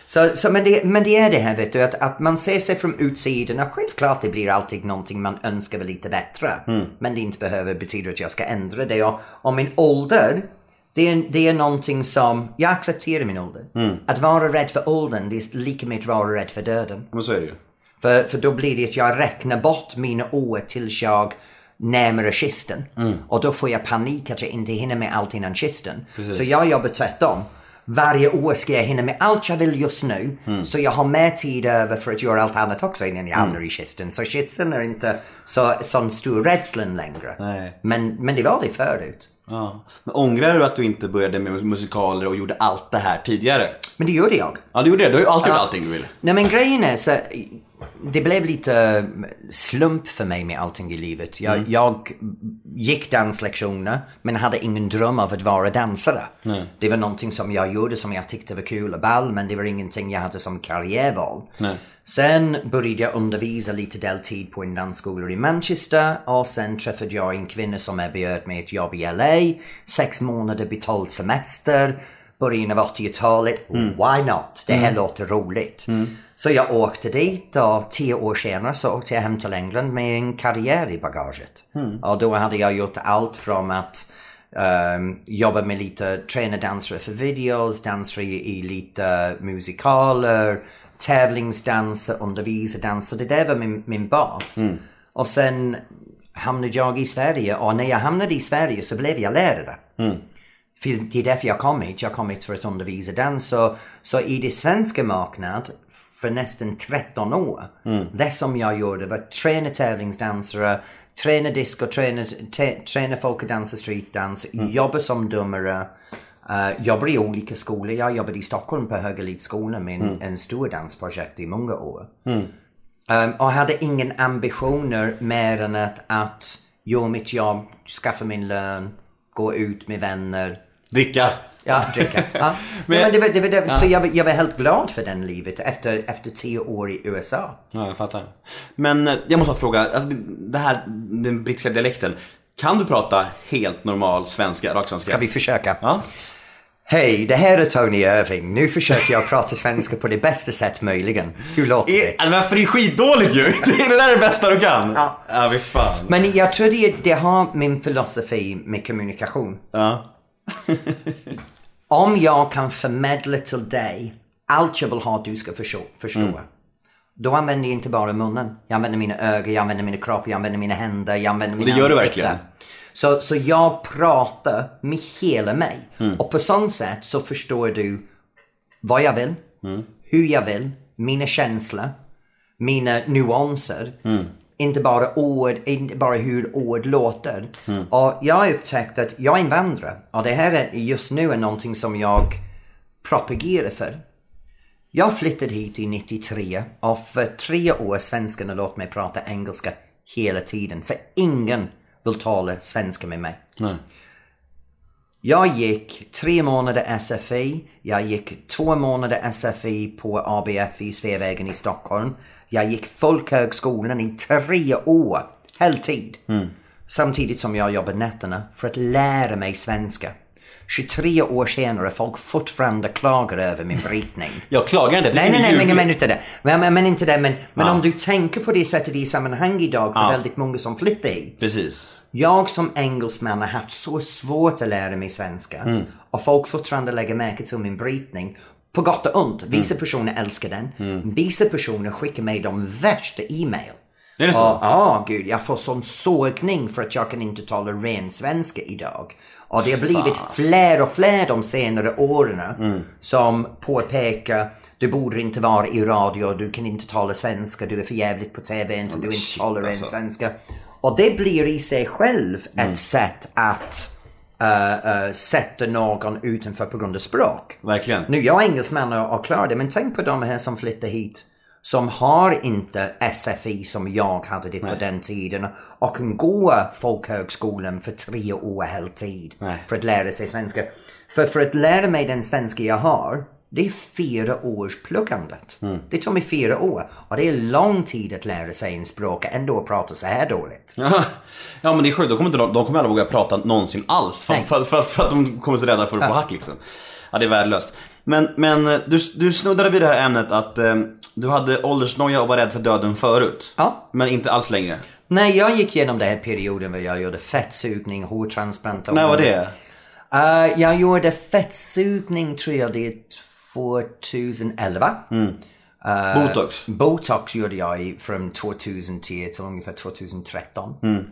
Så, så, men, det, men det är det här vet du, att, att man ser sig från utsidan och självklart det blir alltid någonting man önskar vara lite bättre. Men det inte behöver betyda att jag ska ändra det. Och, och min ålder, det är, det är någonting som, jag accepterar min ålder. Att vara rädd för åldern, det är lika med att vara rädd för döden. Men så är det ju. För, för då blir det att jag räknar bort mina år tills jag närmare kisten. Och då får jag panik att jag inte hinner med allt innan kisten. Så jag jobbar tvärtom. Varje år ska jag hinna med allt jag vill just nu. Så jag har mer tid över för att göra allt annat också innan jag hamnar i kisten. Så kisten är inte så, sån stor rädslan längre. Nej. Men, men det var det förut. Ja. Men ångrar du att du inte började med musikaler och gjorde allt det här tidigare? Men det gjorde jag. Ja, du gjorde det. Du har ju alltid gjort allting du vill. Nej men grejen är så det blev lite slump för mig med allting i livet. Jag, jag gick danslektioner men hade ingen dröm av att vara dansare. Det var någonting som jag gjorde som jag tyckte var kul och ball men det var ingenting jag hade som karriärval. Sen började jag undervisa lite deltid på en dansskola i Manchester och sen träffade jag en kvinna som erbjöd mig ett jobb i LA. Sex månader betald semester början av 80-talet. Why not? Det här låter roligt. Så jag åkte dit och tio år senare så åkte jag hem till England med en karriär i bagaget. Och då hade jag gjort allt från att um, jobba med lite träna dansare för videos, dansare i, lite musikaler, tävlingsdanser, undervisa danser. Det där var min, min bas. Och sen hamnade jag i Sverige och när jag hamnade i Sverige så blev jag lärare. För det är därför jag kom hit. Jag kom hit för att undervisa dans. Så, så i det svenska marknaden för nästan 13 år. Det som jag gjorde var träna tävlingsdansare, träna disco, träna, träna folk att dansa streetdans, jobba som domare. Uh, jobbar i olika skolor. Jag jobbade i Stockholm på Högalidskolan med en, en stor dansprojekt i många år. Um, och hade ingen ambitioner mer än att, att göra mitt jobb, skaffa min lön, gå ut med vänner. Dricka. Ja, dricka. Ja. Men- men, det var, det var, det, Så jag, jag var helt glad för den livet efter, efter tio år i USA. Ja, jag fattar. Men eh, jag måste bara fråga, alltså, det- det här, den brittiska dialekten. Kan du prata helt normal svenska, rak svenska? Ska vi försöka? Ja. Hej, det här är Tony Irving. Nu försöker jag prata svenska på det bästa sätt möjligen. Hur låter det? Eh, Varför det är skitdåligt ju! Det är det där det bästa du kan! Ja. Ja, fan. Men jag tror det, det har min filosofi med kommunikation. Ja. Om jag kan förmedla till dig allt jag vill ha att du ska förstå, förstå Mm. då använder jag inte bara munnen. Jag använder mina ögon, jag använder min kropp, jag använder mina händer, jag använder mina det gör du ansikten. verkligen. Så, så jag pratar med hela mig. Mm. Och på sånt sätt så förstår du vad jag vill, Mm. hur jag vill, mina känslor, mina nuanser. Inte bara ord, inte bara hur ord låter. Och jag har upptäckt att jag är invandrare. Och det här är just nu är någonting som jag propagerar för. Jag flyttade hit i 93 och för tre år svenskarna låt mig prata engelska hela tiden. För ingen vill tala svenska med mig. Jag gick tre månader SFI, jag gick två månader SFI på ABF i Sveavägen i Stockholm. Jag gick Folkhögskolan i tre år, heltid. Samtidigt som jag jobbade nätterna för att lära mig svenska. 23 år senare, folk fortfarande klagar över min brytning. Jag klagar inte. Nej, nej, nej, men, men, men inte det. Men, men, men inte det. Men, men Ja. om du tänker på det sättet i sammanhang idag för Ja. väldigt många som flyttar hit. Precis. Jag som engelsman har haft så svårt att lära mig svenska. Mm. Och folk fortfarande lägger märke till min brytning. På gott och ont. Vissa Mm. personer älskar den. Vissa personer skickar mig de värsta e-mail. Är det så? Ja, gud, jag får sån sågning för att jag kan inte tala ren svenska idag. Och det har blivit fler och fler de senare åren Mm. som påpekar du borde inte vara i radio, du kan inte tala svenska, du är för jävligt på TV för du inte shit, talar alltså. svenska. Och det blir i sig själv Mm. ett sätt att uh, uh, sätta någon utanför på grund av språk. Verkligen. Nu, jag är engelsman och, och klarar det, men tänk på de här som flyttar hit som har inte SFI som jag hade det på den tiden och kan gå folkhögskolan för tre år heltid Nej. för att lära sig svenska. För, för att lära mig den svenska jag har, det är fyra års pluggandet. Det tar mig fyra år och det är lång tid att lära sig en språk och ändå prata så här dåligt. Ja, ja men det är sjukt, de kommer, inte, de kommer aldrig våga prata någonsin alls. För, Nej. för, för, för att de kommer så rädda för att få hack liksom. Ja, det är värdelöst. Men, men eh, du, du snuddade vid det här ämnet att eh, du hade åldersnoja och var rädd för döden förut. Ja. Men inte alls längre. Nej, jag gick igenom den här perioden där jag gjorde fettsugning, hårtransplantation. När var det? Uh, jag gjorde fettsugning tror jag det är 2011. Uh, Botox? Botox gjorde jag från 2010 till ungefär 2013. Mm.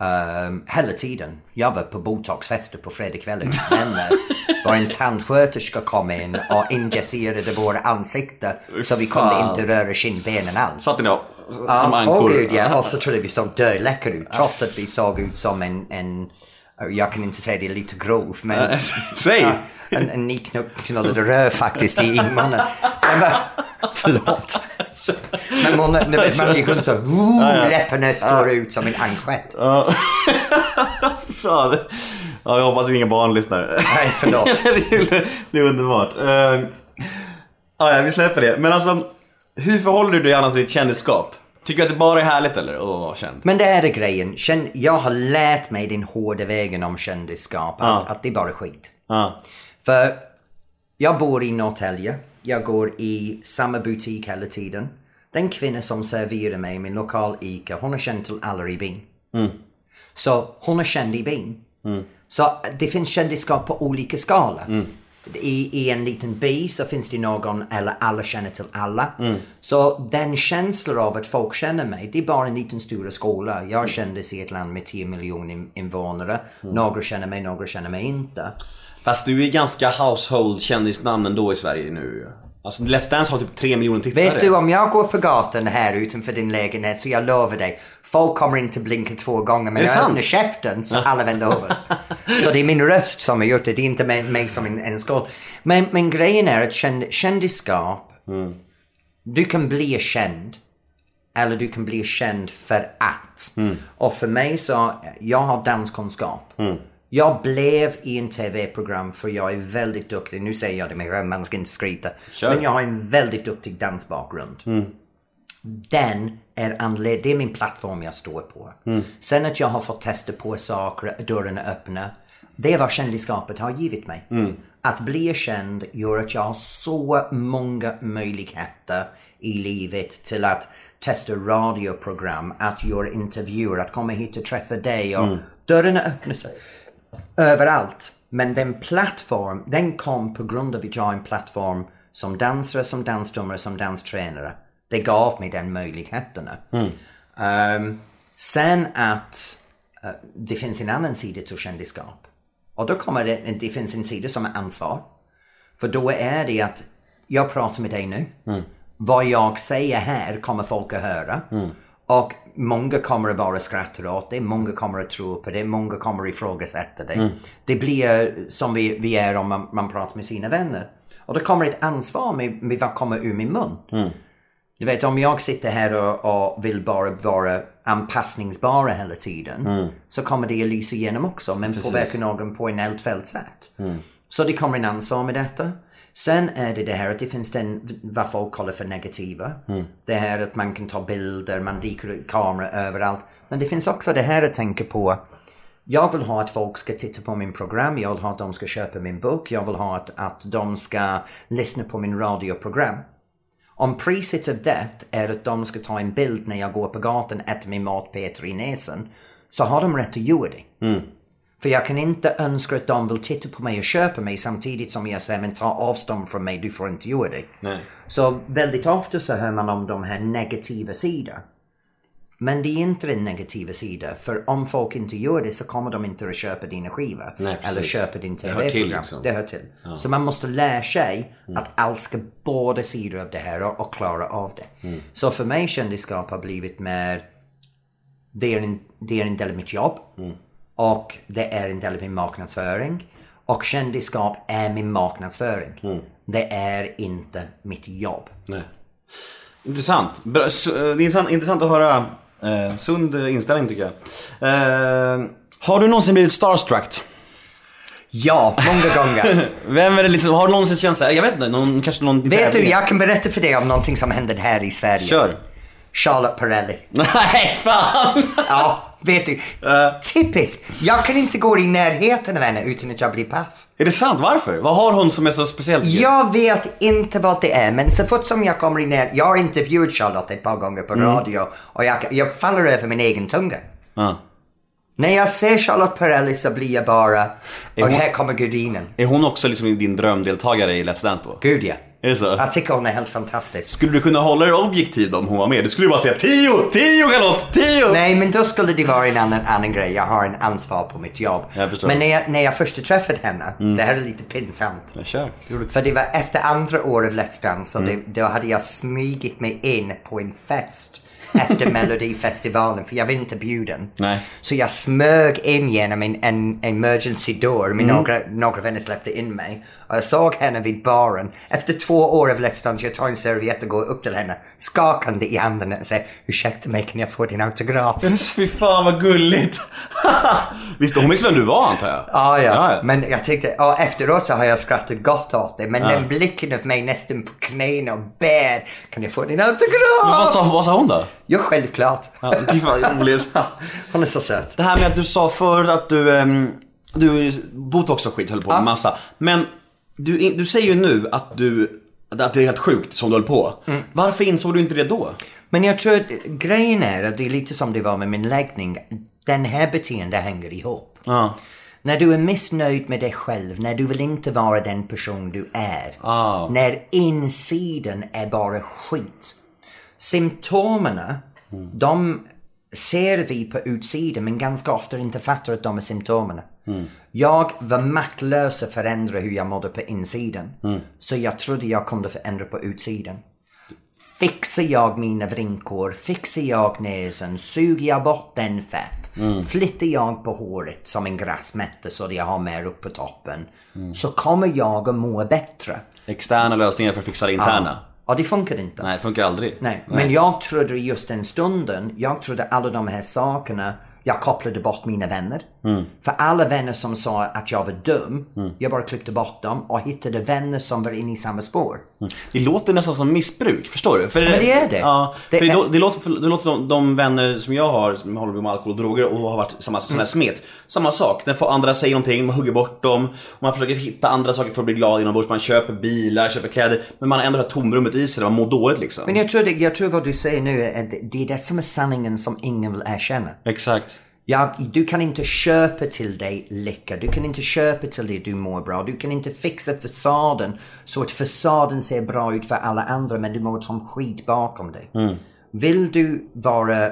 Um, hela tiden. Jag var på botoxfester på fredagskvällen hos vänner. var en tandsköterska kom in och injicerade våra ansikten så vi kunde inte röra kindbenen alls. Satt ni? Ja, Som ankor? Åh gud ja, och så trodde vi såg dödläckare ut trots att vi såg ut som en, en jag kan inte säga det lite grov men Eh, Säg! Ja, en, en nyknullade röv faktiskt i munnen. Förlåt. Men man, man gick runt så, oh, läpparna står ut som en ankstjärt. Fan. Ja, jag hoppas inga barn lyssnar. Nej, förlåt. det, är, underbart. Uh, ja, vi släpper det. Men alltså, hur förhåller du dig annars till ditt kändisskap? Tycker du att det bara är härligt eller? Åh, vad känd. Men det här är grejen. Känn, jag har lärt mig den hårda vägen om kändisskap. Att, att det är bara skit. Ja. För Jag bor i Norrtälje. Jag går i samma butik hela tiden. Den kvinna som serverar mig min lokal ICA, hon är känd till alla i byn. Så hon är känd i byn. Så det finns kändisskap på olika skalor. I, I en liten by så finns det någon, eller alla känner till alla. Så den känslan av att folk känner mig, det är bara en liten stora skola. Jag kändes i ett land med 10 miljoner in- invånare. Några känner mig, några känner mig inte. Fast du är ganska household kändisnamn ändå i Sverige nu. Alltså Let's Dance har typ 3 miljoner tittare. Vet du, om jag går på gatan här utanför din lägenhet så jag lovar dig, folk kommer inte blinka två gånger men jag sant? öppnar käften så alla vänder över. så det är min röst som har gjort det, det är inte mig, som en, en skål. Men, men grejen är att känd, kändisskap, du kan bli känd eller du kan bli känd för att. Och för mig så, jag har danskunskap. Jag blev i en tv-program för jag är väldigt duktig, nu säger jag det men man ska inte skryta. Kör. Men jag har en väldigt duktig dansbakgrund. Den är anled- det är min plattform jag står på. Sen att jag har fått testa på saker, dörren är öppna. Det är vad kändisskapet har givit mig. Att bli känd gör att jag har så många möjligheter i livet till att testa radioprogram, att göra intervjuer, att komma hit och träffa dig och dörren öppnar sig överallt. Men den plattform, den kom på grund av att jag har en plattform som dansare, som dansdomare, som danstränare. Det gav mig den möjligheterna. Ehm, sen att eh, det finns en annan sida till kändisskap. Och då kommer det, det finns en sida som är ansvar. För då är det att jag pratar med dig nu. Vad jag säger här kommer folk att höra. Och många kommer att bara skratta åt det, många kommer att tro på det, många kommer att ifrågasätta det. Det blir som vi, vi är om man, man pratar med sina vänner. Och då kommer ett ansvar med, med vad kommer ur min mun. Du vet om jag sitter här och, och vill bara vara anpassningsbara hela tiden. Så kommer det att lysa igenom också men påverkar någon på en eldfällt sätt. Så det kommer en ansvar med detta. Sen är det det här att det finns den, vad folk kallar för negativa. Det här att man kan ta bilder, man dyker ut kamera överallt. Men det finns också det här att tänka på. Jag vill ha att folk ska titta på min program, jag vill ha att de ska köpa min bok, jag vill ha att, att de ska lyssna på min radioprogram. Om priset av det är att de ska ta en bild när jag går på gatan, äter min mat, petar i näsan, så har de rätt att göra det. För jag kan inte önska att de vill titta på mig och köpa mig samtidigt som jag säger men ta avstånd från mig, du får inte göra det. Nej. Så väldigt ofta så hör man om de här negativa sidor. Men det är inte den negativa sidan. För om folk inte gör det så kommer de inte att köpa dina skivor. Nej, eller köpa din Det hör till, tv-program. liksom. Det hör till. Så man måste lära sig att älska båda sidor av det här och, klara av det. Så för mig kändisskap har blivit mer det är, en, det är en del av mitt jobb. Och det är en del av min marknadsföring. Och kändisskap är min marknadsföring. Det är inte mitt jobb. Nej. Intressant. Eh, Det är intressant, intressant att höra. Eh, sund inställning tycker jag. Eh, har du någonsin blivit starstruck? Ja, många gånger. Vem är det liksom, har du någonsin känt såhär, jag vet inte, någon, kanske någon Vet du, jag kan berätta för dig om någonting som hände här i Sverige. Kör. Charlotte Perrelli. Nej, fan! Ja, vet du. Typiskt. Jag kan inte gå i närheten av henne utan att jag blir paff. Är det sant? Varför? Vad har hon som är så speciellt? Jag vet inte vad det är, men så fort som jag kommer in här, jag har intervjuat Charlotte ett par gånger på radio och jag, jag faller över min egen tunga. Ja. När jag ser Charlotte Perrelli så blir jag bara, och hon- här kommer gudinen. Är hon också liksom din drömdeltagare i Let's Dance då? Gud ja. Är det så? Jag tycker hon är helt fantastisk. Skulle du kunna hålla dig objektiv om hon var med? Du skulle ju bara säga 10, 10 Charlotte, 10! Nej, men då skulle det vara en annan, annan grej. Jag har en ansvar på mitt jobb. Jag förstår. Mm. Men när jag, när jag först träffade henne, det här är lite pinsamt. Jag kör. För det var efter andra året av Let's Dance, Mm. det, då hade jag smugit mig in på en fest efter Melodifestivalen, för jag var inte bjuden. Nej. Så jag smög in genom en, en emergency door, Mm. med några, några vänner släppte in mig. Och jag såg henne vid baren. Efter två år av Let's Dance, jag tar en serviett och går upp till henne, skakande i handen och säger ursäkta mig, kan jag få din autograf? Fy fan vad gulligt! Visst, hon visste vem du var antar jag? Ja, ja. Ja, ja. Men jag tyckte, och efteråt så har jag skrattat gott åt det. Men den blicken av mig nästan på knäna och ber, kan jag få din autograf? Men vad, sa, vad sa hon då? Ja, självklart. Ja, fy fan vad roligt. Hon är så söt. Det här med att du sa förr att du, um, du botox och skit höll på med Ja. massa. Men Du, du säger ju nu att du att det är helt sjukt som du höll på. Varför insåg du inte det då? Men jag tror att grejen är att det är lite som det var med min läggning. Den här beteendet hänger ihop. Ja. När du är missnöjd med dig själv, när du vill inte vara den person du är. Ah. När insidan är bara skit. Symptomen, de ser vi på utsidan men ganska ofta inte fattar att de är symptomen. Jag var maktlös att förändra hur jag mådde på insidan. Så jag trodde jag kunde förändra på utsidan. Fixar jag mina vrinkor, fixar jag näsan, suger jag bort den fett, flyttar jag på håret som en gräsmatta så att jag har mer upp på toppen, så kommer jag att må bättre. Externa lösningar för att fixa det interna. Ja, det funkar inte. Nej, funkar aldrig. Nej, men jag trodde just den stunden, jag trodde alla de här sakerna, jag kopplade bort mina vänner. För alla vänner som sa att jag var dum, jag bara klippte bort dem och hittade vänner som var inne i samma spår. Det låter nästan som missbruk, förstår du? För men det är det. Ja, Det för det, är- lå- det låter, för, det låter som de vänner som jag har som håller på med alkohol och droger och har varit samma sån här smet. Samma sak, när får andra säger någonting, man hugger bort dem. Och man försöker hitta andra saker för att bli glad inombords. Man köper bilar, köper kläder. Men man har ändå det här tomrummet i sig där man mår dåligt liksom. Men jag tror, det, jag tror vad du säger nu är att det är det som är sanningen som ingen vill erkänna. Exakt. Ja, du kan inte köpa till dig lycka, du kan inte köpa till dig du mår bra, du kan inte fixa fasaden så att fasaden ser bra ut för alla andra men du mår som skit bakom dig. Vill du vara,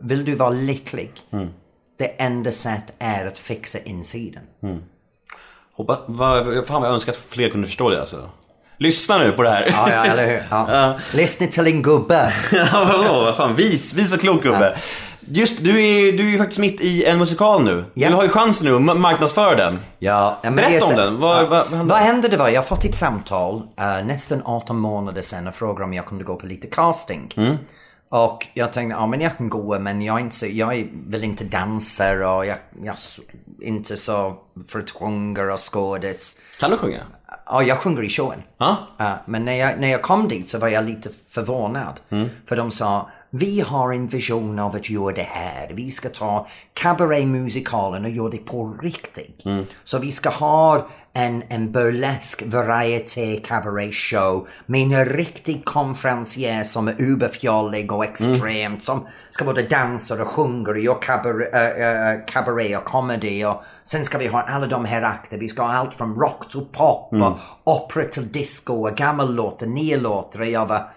vill du vara lycklig, det enda sättet är att fixa insidan. Hoppas, vad, fan vad jag önskar att fler kunde förstå det alltså. Lyssna nu på det här. Ja, ja, eller hur? Ja. Lyssna till en gubbe. Ja, vadå? Vad fan, vis, vis och klok gubbe. Just, du är, du är ju faktiskt mitt i en musikal nu. Ja. Du har ju chansen nu att ma- marknadsföra den. Ja, men Berätta om den. Vad- ja. vad- vad hände? vad hände det var, jag har fått ett samtal eh, nästan 18 månader sedan och frågade om jag kunde gå på lite casting. Mm. Och jag tänkte, ja men jag kan gå men jag inte jag väl inte dansare och jag, jag inte så för att sjunga och skådis. Kan du sjunga? Ja, jag sjunger i showen. Ja. Ja, men när jag, när jag kom dit så var jag lite förvånad. För de sa, vi har en vision av att göra det här. Vi ska ta cabaretmusikalen och göra det på riktigt. Så vi ska ha en, en burlesk variety cabaret show med en riktig konferencier som är uberfjollig och extremt. Som ska både dansa och sjunga och göra cabaret, äh, äh, cabaret och comedy. Och sen ska vi ha alla de här akter. Vi ska ha allt från rock till pop och opera till disco och gammellåtar, nya låtar. Och jag var, "Ah,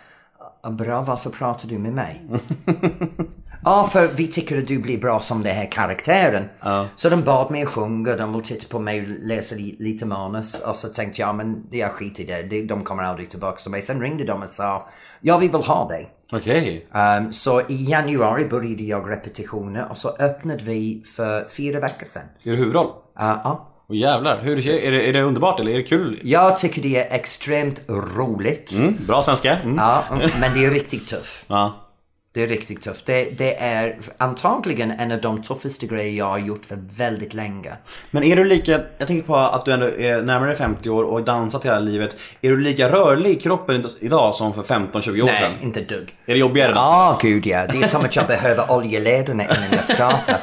bra varför pratar du med mig? Ja, för vi tycker att du blir bra som den här karaktären. Så de bad mig att sjunga, de vill titta på mig och läsa li- lite manus. Och så tänkte jag, men det är skit i det, de kommer aldrig tillbaka till mig. Sen ringde de och sa, ja vi vill ha dig. Okej. Um, så i januari började jag repetitioner och så öppnade vi för fyra veckor sedan. Du huvudroll? Uh, ja. Åh jävlar, hur, är, det, är det underbart eller är det kul? Jag tycker det är extremt roligt. Mm, bra svenska. Mm. Ja, men det är riktigt tufft. Ja. Det är riktigt tufft. Det, det är antagligen en av de tuffaste grejer jag har gjort för väldigt länge. Men är du lika, jag tänker på att du ändå är närmare 50 år och har dansat hela livet. Är du lika rörlig i kroppen idag som för 15-20 år sedan? Nej, inte dugg. Är det jobbigare? Ja, nästan? gud ja. Det är som att jag behöver oljelederna innan jag startar.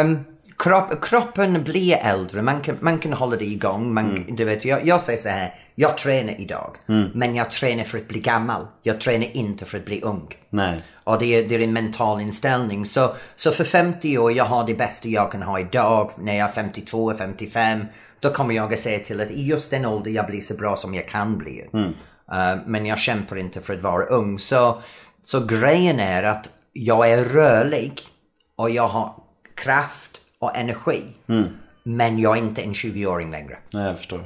Um, kropp, kroppen blir äldre, man kan, man kan hålla det igång. Man, du vet, jag, jag säger så här, jag tränar idag. Men jag tränar för att bli gammal. Jag tränar inte för att bli ung. Nej. Och det är, det är en mental inställning. Så, så för 50 år, jag har det bästa jag kan ha idag. När jag är 52, 55, då kommer jag att säga till att i just den ålder jag blir så bra som jag kan bli. Uh, men jag kämpar inte för att vara ung. Så, så grejen är att jag är rörlig och jag har kraft och energi. Men jag är inte en 20-åring längre. Nej, jag förstår.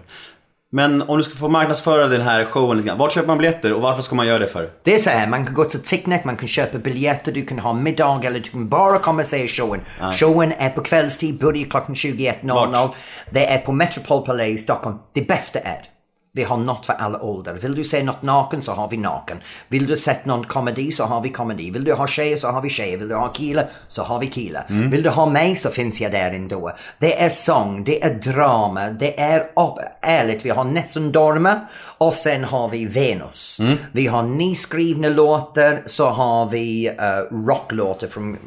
Men om du ska få marknadsföra den här showen lite grann. Vart köper man biljetter och varför ska man göra det för? Det är så här, man kan gå till Ticknet, man kan köpa biljetter, du kan ha middag eller du kan bara komma och se showen. Showen är på kvällstid, börjar klockan 21.00. Vart? Det är på Metropol Palais i Stockholm. Det bästa är Vi har något för alla åldrar. Vill du se något naken så har vi naken. Vill du se någon komedi så har vi komedi. Vill du ha tjejer så har vi tjejer. Vill du ha killar så har vi killar. Vill du ha mig så finns jag där ändå. Det är sång, det är drama, det är upp, ärligt. Vi har nästan Dorma och sen har vi Venus. Vi har nyskrivna låtar så har vi uh, rocklåtar från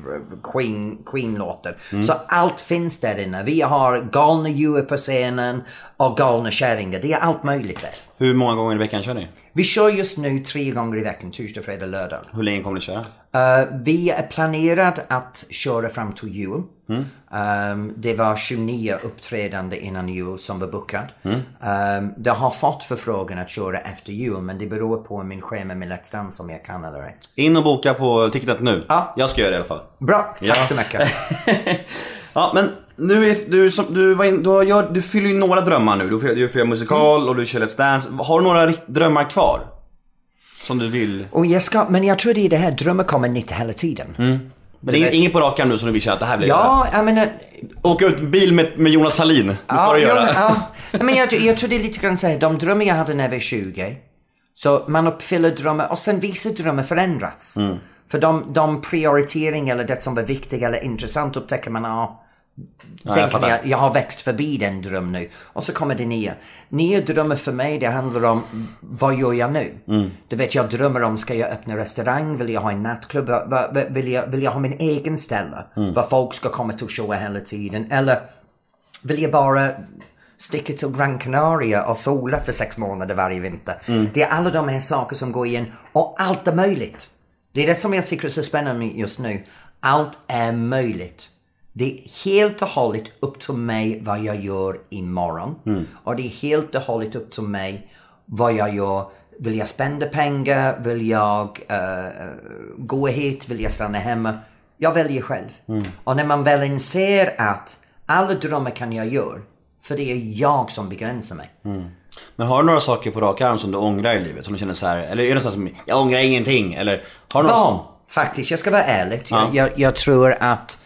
Queen, Queen-låtar. Så allt finns där inne. Vi har galna djur på scenen och galna kärringar. Det är allt möjligt där. Hur många gånger i veckan kör ni? Vi kör just nu tre gånger i veckan, torsdag, fredag, lördag. Hur länge kommer ni köra? Eh, vi är planerad att köra fram till jul. Um, det var 29 uppträdande innan jul som var bokad. Um, det har fått förfrågan att köra efter jul men det beror på min schema med Let's Dance om jag kan eller ej. In och boka på Ticketet nu. Ja. Jag ska göra det i alla fall. Bra, tack Ja. så mycket. Ja, men nu är du, som, du, var in, du, har, gör, du fyller ju några drömmar nu. Du får, du göra musikal och du kör Let's Dance. Har du några drömmar kvar? Som du vill? Och jag ska, men jag tror det är det här, drömmar kommer nytt hela tiden. Men det är inget, på rak arm nu som du vill köra att det här blir Ja, jag menar, Åka ut bil med, med Jonas Hallin. Det ska du jo, göra. men, ja. men jag, jag tror det är lite grann så här, de drömmar jag hade när jag var 20. Så man uppfyller drömmar och sen vissa drömmar förändras. Mm. För de, de prioritering eller det som var viktigt eller intressant upptäcker man, ja, jag kan fattar. jag, jag har växt förbi den dröm nu. Och så kommer det nya. Nya drömmar för mig, det handlar om vad gör jag nu? Mm. Du vet, jag drömmer om, ska jag öppna restaurang? Vill jag ha en nattklubb? Vill jag, vill jag ha min egen ställe? Mm. Var folk ska komma till showa hela tiden? Eller vill jag bara sticka till Gran Canaria och sola för sex månader varje vinter? Det är alla de här saker som går igen och allt är möjligt. Det är det som jag tycker är så spännande just nu. Allt är möjligt. Det är helt och hållet upp till mig vad jag gör imorgon. Och det är helt och hållet upp till mig vad jag gör. Vill jag spända pengar? Vill jag eh, gå hit? Vill jag stanna hemma? Jag väljer själv. Och när man väl inser att alla drömmar kan jag göra. För det är jag som begränsar mig. Men har du några saker på rak arm som du ångrar i livet? Som du känner så här, eller är det sånt som, jag ångrar ingenting? Eller har du något Barn, faktiskt. Jag ska vara ärlig. Ja. Jag, jag, jag tror att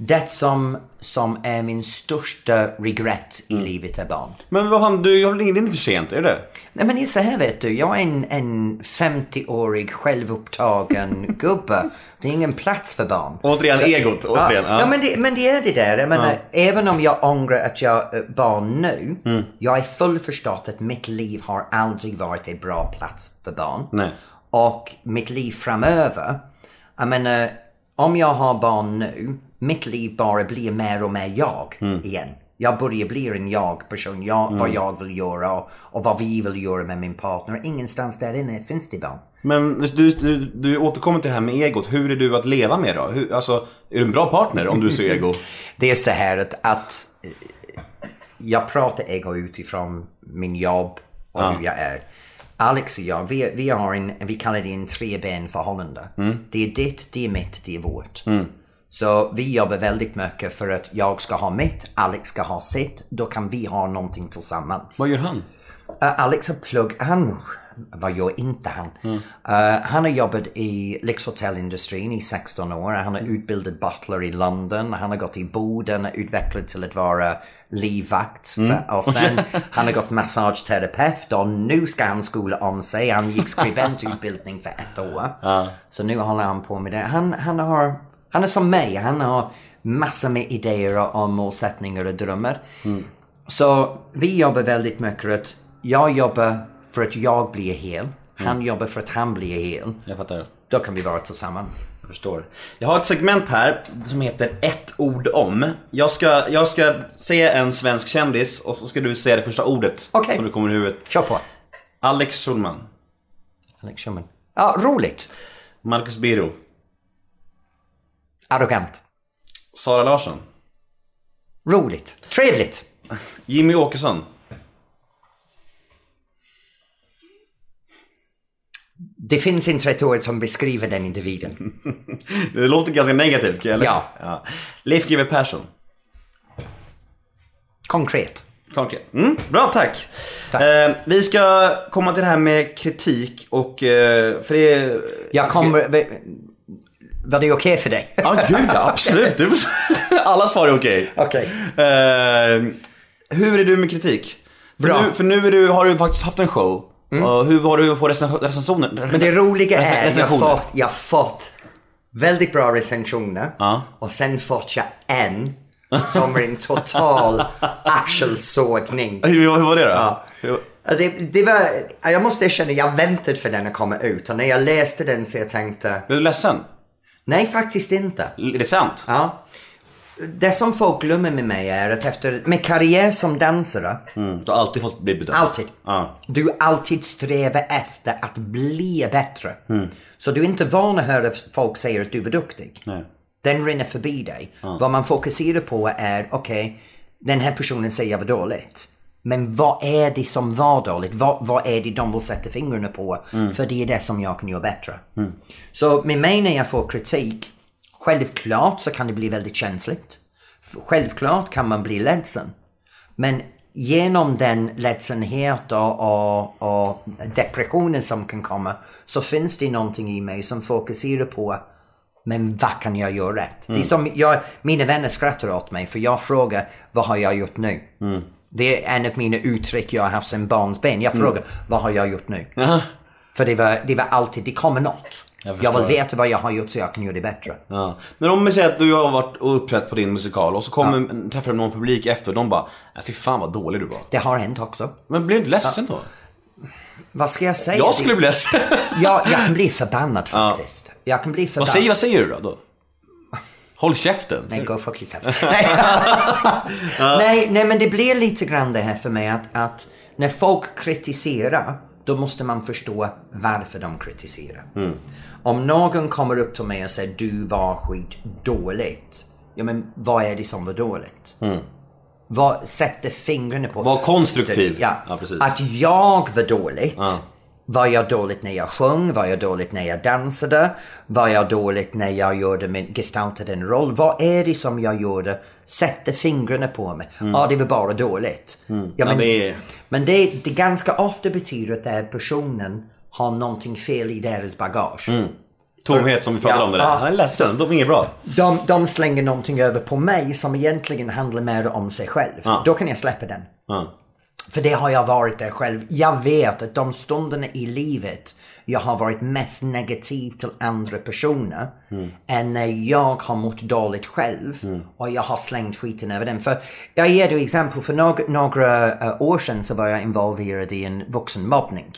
det som, som är min största regret Mm. i livet är barn. Men vad fan, du, jag är inte för sent, är det? Nej men det är så här vet du, jag är en, en 50-årig självupptagen gubbe. Det är ingen plats för barn. Återigen Så- egot, återigen. Ja, ja men, det, men det är det där. Jag menar, även om jag ångrar att jag är barn nu. Mm. Jag är full förstått att mitt liv har aldrig varit en bra plats för barn. Nej. Och mitt liv framöver. Jag menar, om jag har barn nu. Mitt liv bara blir mer och mer jag Mm. igen. Jag börjar bli en jag-person. Jag, Vad jag vill göra och, och vad vi vill göra med min partner. Ingenstans där inne finns det barn. Men du, du, du återkommer till det här med egot. Hur är du att leva med då? Hur, alltså, är du en bra partner om du är så ego? Det är så här att, att eh, jag pratar ego utifrån min jobb och hur jag är. Alex och jag, vi, vi har en, vi kallar det en treben förhållande. Det är ditt, det är mitt, det är vårt. Så vi jobbar väldigt mycket för att jag ska ha mitt, Alex ska ha sitt. Då kan vi ha någonting tillsammans. Vad gör han? Uh, Alex har plugg, han, vad gör inte han? Uh, han har jobbat i lyxhotellindustrin i 16 år. Han är utbildad butler i London. Han har gått i Boden och utvecklats till att vara livvakt. För- Och sen han har gått massageterapeut och nu ska han skola om sig. Han gick skribentutbildning för ett år. Så nu håller han på med det. Han, han, har, han är som mig. Han har massor med idéer och målsättningar och drömmar. Så vi jobbar väldigt mycket att jag jobbar för att jag blir hel. Han jobbar för att han blir hel. Jag fattar. Då kan vi vara tillsammans. Jag förstår. Jag har ett segment här som heter ett ord om. Jag ska, jag ska säga en svensk kändis och så ska du säga det första ordet Okej. som du kommer i huvudet. Kör på. Alex Schulman. Alex Schulman. Ja, roligt. Marcus Birro. Arrogant. Sara Larsson. Roligt. Trevligt. Jimmy Åkesson. Det finns inte ett ord som beskriver den individen. Det låter ganska negativt, eller? Ja. Leif GW Persson. Konkret. Konkret. Mm, bra, tack. Tack. Eh, vi ska komma till det här med kritik och... Eh, för det. Jag kommer... Var det okej för dig? Ja, gud ja, absolut. Alla svar är okej. Okej. Eh, hur är du med kritik? För Bra. nu, för nu du, har du faktiskt haft en show. Och hur var du att få recens- recensioner? Men det roliga är, jag har fått, jag fått väldigt bra recensioner. Ja. Och sen fått jag en som är en total arselsågning. Hur, hur var det då? Ja, Det, det var, jag måste erkänna, jag väntade för den att komma ut. Och när jag läste den så jag tänkte, Blev du ledsen? Nej faktiskt inte. Är det sant? Ja. Det som folk glömmer med mig är att efter, med karriär som dansare, Mm. Du har alltid fått bli bedömd? Alltid. Ja. Du alltid strävar efter att bli bättre. Så du är inte van att höra folk säga att du var duktig. Nej. Den rinner förbi dig. Vad man fokuserar på är, okej, den här personen säger jag var dåligt. Men vad är det som var dåligt? Vad, vad är det de vill sätta fingrarna på? För det är det som jag kan göra bättre. Så med mig när jag får kritik, självklart så kan det bli väldigt känsligt. Självklart kan man bli ledsen. Men genom den ledsenhet och, och, och depressionen som kan komma så finns det någonting i mig som fokuserar på men vad kan jag göra rätt? Det är som jag, mina vänner skrattar åt mig för jag frågar vad har jag gjort nu? Det är en av mina uttryck jag har haft sedan barnsben. Jag frågar vad har jag gjort nu? För det var, det var alltid, det kommer något. Jag Jag, vill veta vad jag har gjort så jag kan göra det bättre. Ja. Men om vi säger att du har varit och uppträtt på din musikal och så kommer, träffar du någon publik efter och de bara "Nej, Fy fan vad dålig du var. Det har hänt också. Men blir du inte ledsen då? Vad ska jag säga? Jag skulle bli ledsen. Ja, jag kan bli förbannad faktiskt. Jag kan bli förbannad. vad, säger, vad säger du då? Håll käften. Nej, go fuck yourself. nej. nej, men det blir lite grann det här för mig att, att när folk kritiserar, då måste man förstå varför de kritiserar. Om någon kommer upp till mig och säger du var skit dåligt. Ja, men vad är det som var dåligt? Vad sätter fingrarna på? Var konstruktiv. Ja, Ja, precis. att jag var dåligt. Var jag dåligt när jag sjöng? Var jag dåligt när jag dansade? Var jag dåligt när jag gjorde min, gestaltade en roll? Vad är det som jag gjorde? Sätter fingrarna på mig. Ja, det var bara dåligt. Ja, Mm. Ja, men det är- men det, det ganska ofta betyder att den här personen har någonting fel i deras bagage. Tomhet som vi pratade Ja, om det där. ja. Han är ledsen, de är inget bra. De, de slänger någonting över på mig som egentligen handlar mer om sig själv. Ja. Då kan jag släppa den. Ja. För det har jag varit där själv. Jag vet att de stunderna i livet jag har varit mest negativ till andra personer än när jag har mått dåligt själv och jag har slängt skiten över dem. För jag ger dig exempel. För några, några eh, år sedan så var jag involverad i en vuxenmobbning.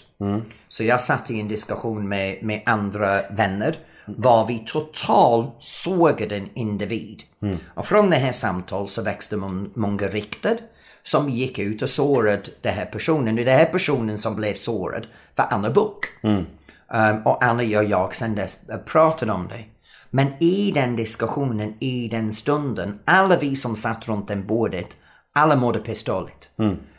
Så jag satt i en diskussion med, med andra vänner var vi totalt sågade en individ. Och från det här samtalet så växte må- många riktad som gick ut och sårade den här personen. Och den här personen som blev sårad var Anna Book. Um, och Anna och jag sen dess pratade om det. Men i den diskussionen, i den stunden, alla vi som satt runt det bordet, alla mådde pissdåligt.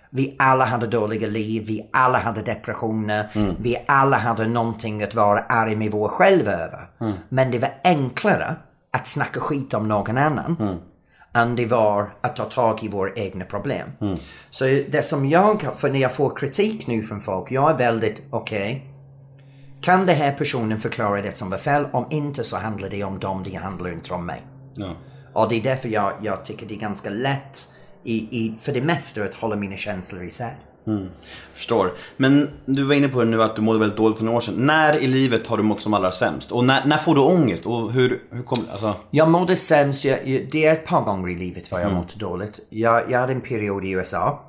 Vi alla hade dåliga liv, vi alla hade depressioner, vi alla hade någonting att vara arg med vår själv över. Men det var enklare att snacka skit om någon annan än det var att ta tag i våra egna problem. Så det som jag, för när jag får kritik nu från folk, jag är väldigt, okej, kan den här personen förklara det som var fel? Om inte så handlar det om dem, det handlar inte om mig. Ja. Och det är därför jag, jag tycker det är ganska lätt i, i, för det mesta att hålla mina känslor isär. Förstår. Men du var inne på det nu att du mådde väldigt dåligt för några år sedan. När i livet har du mått som allra sämst? Och när, när får du ångest? Och hur, hur kom, alltså... Jag mådde sämst, jag, det är ett par gånger i livet var jag mått dåligt. Jag, jag hade en period i USA.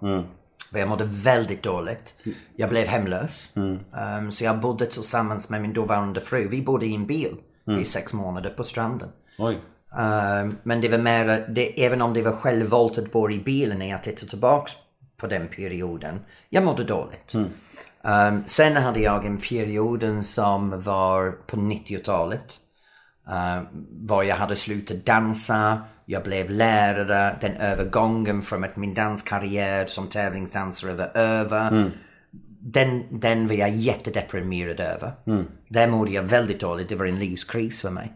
Där jag mådde väldigt dåligt. Jag blev hemlös. Um, så jag bodde tillsammans med min dåvarande fru. Vi bodde i en bil i sex månader på stranden. Oj. Um, men det var mer, det, även om det var självvalt att bo i bilen när jag tittar tillbaks på den perioden. Jag mådde dåligt. Um, sen hade jag en perioden som var på 90-talet. Uh, ehm, var jag hade slutat dansa, jag blev lärare, den övergången från att min danskarriär som tävlingsdansare var över. Mm. Den, den var jag jättedeprimerad över. Där mådde jag väldigt dåligt, det var en livskris för mig.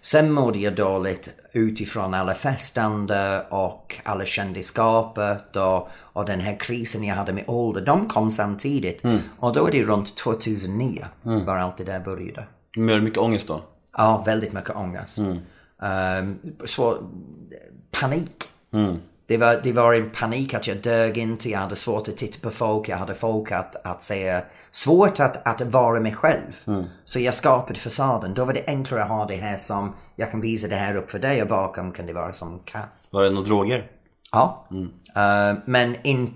Sen mådde jag dåligt utifrån alla festande och alla kändisskapet och, och den här krisen jag hade med ålder. De kom samtidigt. Och då är det runt 2009 var allt det där började. Men mycket ångest då? Ja, väldigt mycket ångest. Um, så, panik. Det var, det var en panik att jag dög inte, jag hade svårt att titta på folk, jag hade folk att, att säga, svårt att, att vara mig själv. Så jag skapade fasaden. Då var det enklare att ha det här som, jag kan visa det här upp för dig och bakom kan det vara som kass. Var det några droger? Ja. Eh, men in,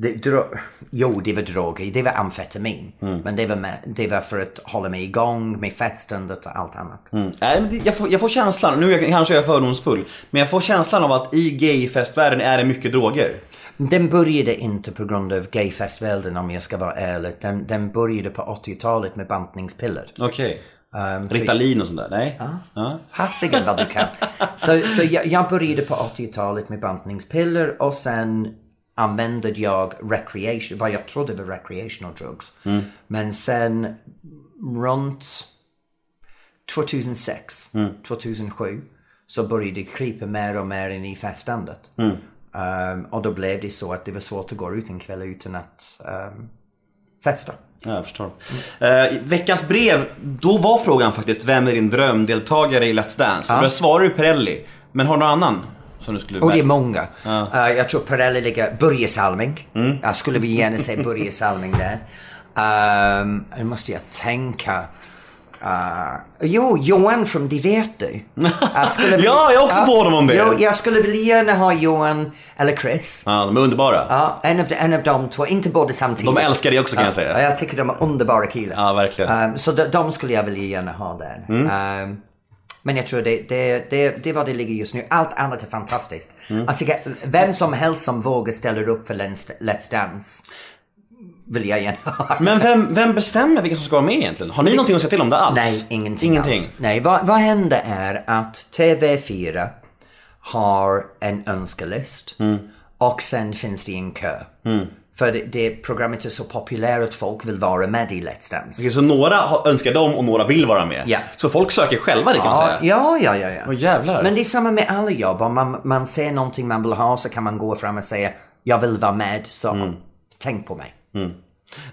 det, dro, jo, det var droger, det var amfetamin. Men det var, med, det var för att hålla mig igång med festandet och allt annat. Mm. Nej, men det, jag, får, jag får känslan, nu är jag, kanske jag är fördomsfull, men jag får känslan av att i gayfestvärlden är det mycket droger. Den började inte på grund av gayfestivalen om jag ska vara ärlig. Den, den började på 80-talet med bantningspiller. Okej. Um, för- Ritalin och sånt där? Nej? Ja. Fasiken vad du kan. Så, så jag, jag började på 80-talet med bantningspiller och sen använde jag recreation, vad jag trodde var recreational drugs. Men sen runt 2006, 2007 så började det krypa mer och mer in i festandet. Um, och då blev det så att det var svårt att gå ut en kväll utan att um, festa. Ja, jag förstår. Eh, veckans brev, då var frågan faktiskt vem är din drömdeltagare i Let's Dance? Och där svarar du Perrelli. Men har du någon annan som du skulle Och det är många. Eh, jag tror Perrelli ligger... Börje Salming. Jag skulle vi gärna se Börje Salming där. Um, nu måste jag tänka. Uh, jo, Johan från Det vet du. Jag skulle Ja, jag är också på honom om det. Jo, jag skulle vilja gärna ha Johan eller Chris. Ja, de är underbara. Ja, en av, de, en av de två, inte båda samtidigt. De älskar det också, kan ja, jag säga. Ja, jag tycker de är underbara killar. Ja, verkligen. Mm. Um, så de, de skulle jag vilja gärna ha där. Um, men jag tror det, det, det, det är var det ligger just nu. Allt annat är fantastiskt. Mm. Jag tycker vem som helst som vågar ställa upp för Let's, Dance vill jag gärna ha. Men vem, vem bestämmer vilka som ska vara med egentligen? Har ni någonting att säga till om det alls? Nej, ingenting, Ingenting. alls. Nej, vad, vad händer är att TV4 har en önskelist Mm. och sen finns det en kö. För det, det programmet är så populärt att folk vill vara med i Let's Dance. Okej, så några har- önskar dem och några vill vara med? Ja. Så folk söker själva det kan man Ja, säga? ja, ja, ja. ja. Åh, jävlar. Men det är samma med alla jobb. Om man, man ser någonting man vill ha så kan man gå fram och säga jag vill vara med, så Mm. tänk på mig.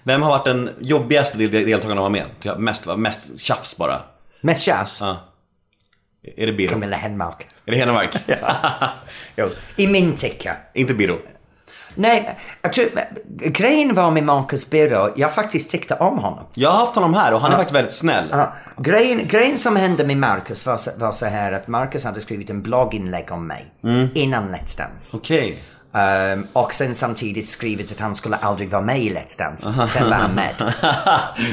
Vem har varit den jobbigaste del- deltagaren att ha med? Till Mest, mest tjafs bara? Mest tjafs, Ja. Är det Birro? Camilla Henmark. Är det Henemark? Jo. I min tycke. Inte Birro? Nej, jag tror, grejen var med Marcus Birro, jag faktiskt tyckte om honom. Jag har haft honom här och han är faktiskt väldigt snäll. Ja, grejen, grejen som hände med Marcus var så, var så här att Marcus hade skrivit en blogginlägg om mig innan Let's Dance. Okej. Ehm, och sen samtidigt skrivit att han skulle aldrig vara med i Let's Dance. Sen var han med.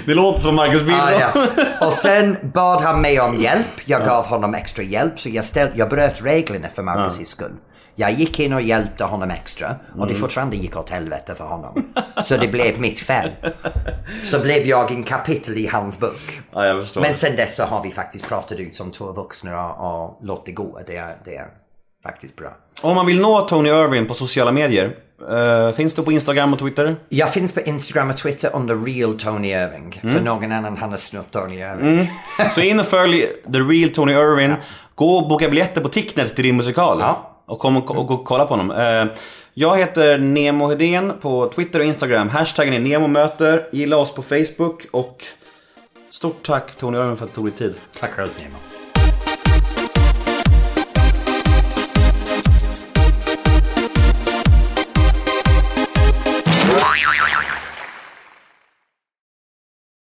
det låter som Marcus Birro. Ah, ja. Och sen bad han mig om hjälp. Jag gav honom extra hjälp. Så jag, ställ, jag bröt reglerna för Marcus skull. Jag gick in och hjälpte honom extra. Och det fortfarande gick åt helvete för honom. Så det blev mitt fel. Så blev jag en kapitel i hans bok. Ja. Men sen dess så har vi faktiskt pratat ut som två vuxna och, och låt det gå. Det är, det är faktiskt bra. Om man vill nå Tony Irving på sociala medier, eh, finns du på Instagram och Twitter? Jag finns på Instagram och Twitter under real Tony Irving. För någon annan han har snott Tony Irving. Så in och följ The Real Tony Irving. Gå och boka biljetter på Ticknet till din musikal. Ja. Och kom och, och, och kolla på honom. Eh, jag heter Nemo Hedén på Twitter och Instagram. Hashtaggen är NEMOMÖTER. Gilla oss på Facebook och stort tack Tony Irving för att du tog dig tid. Tack själv Nemo.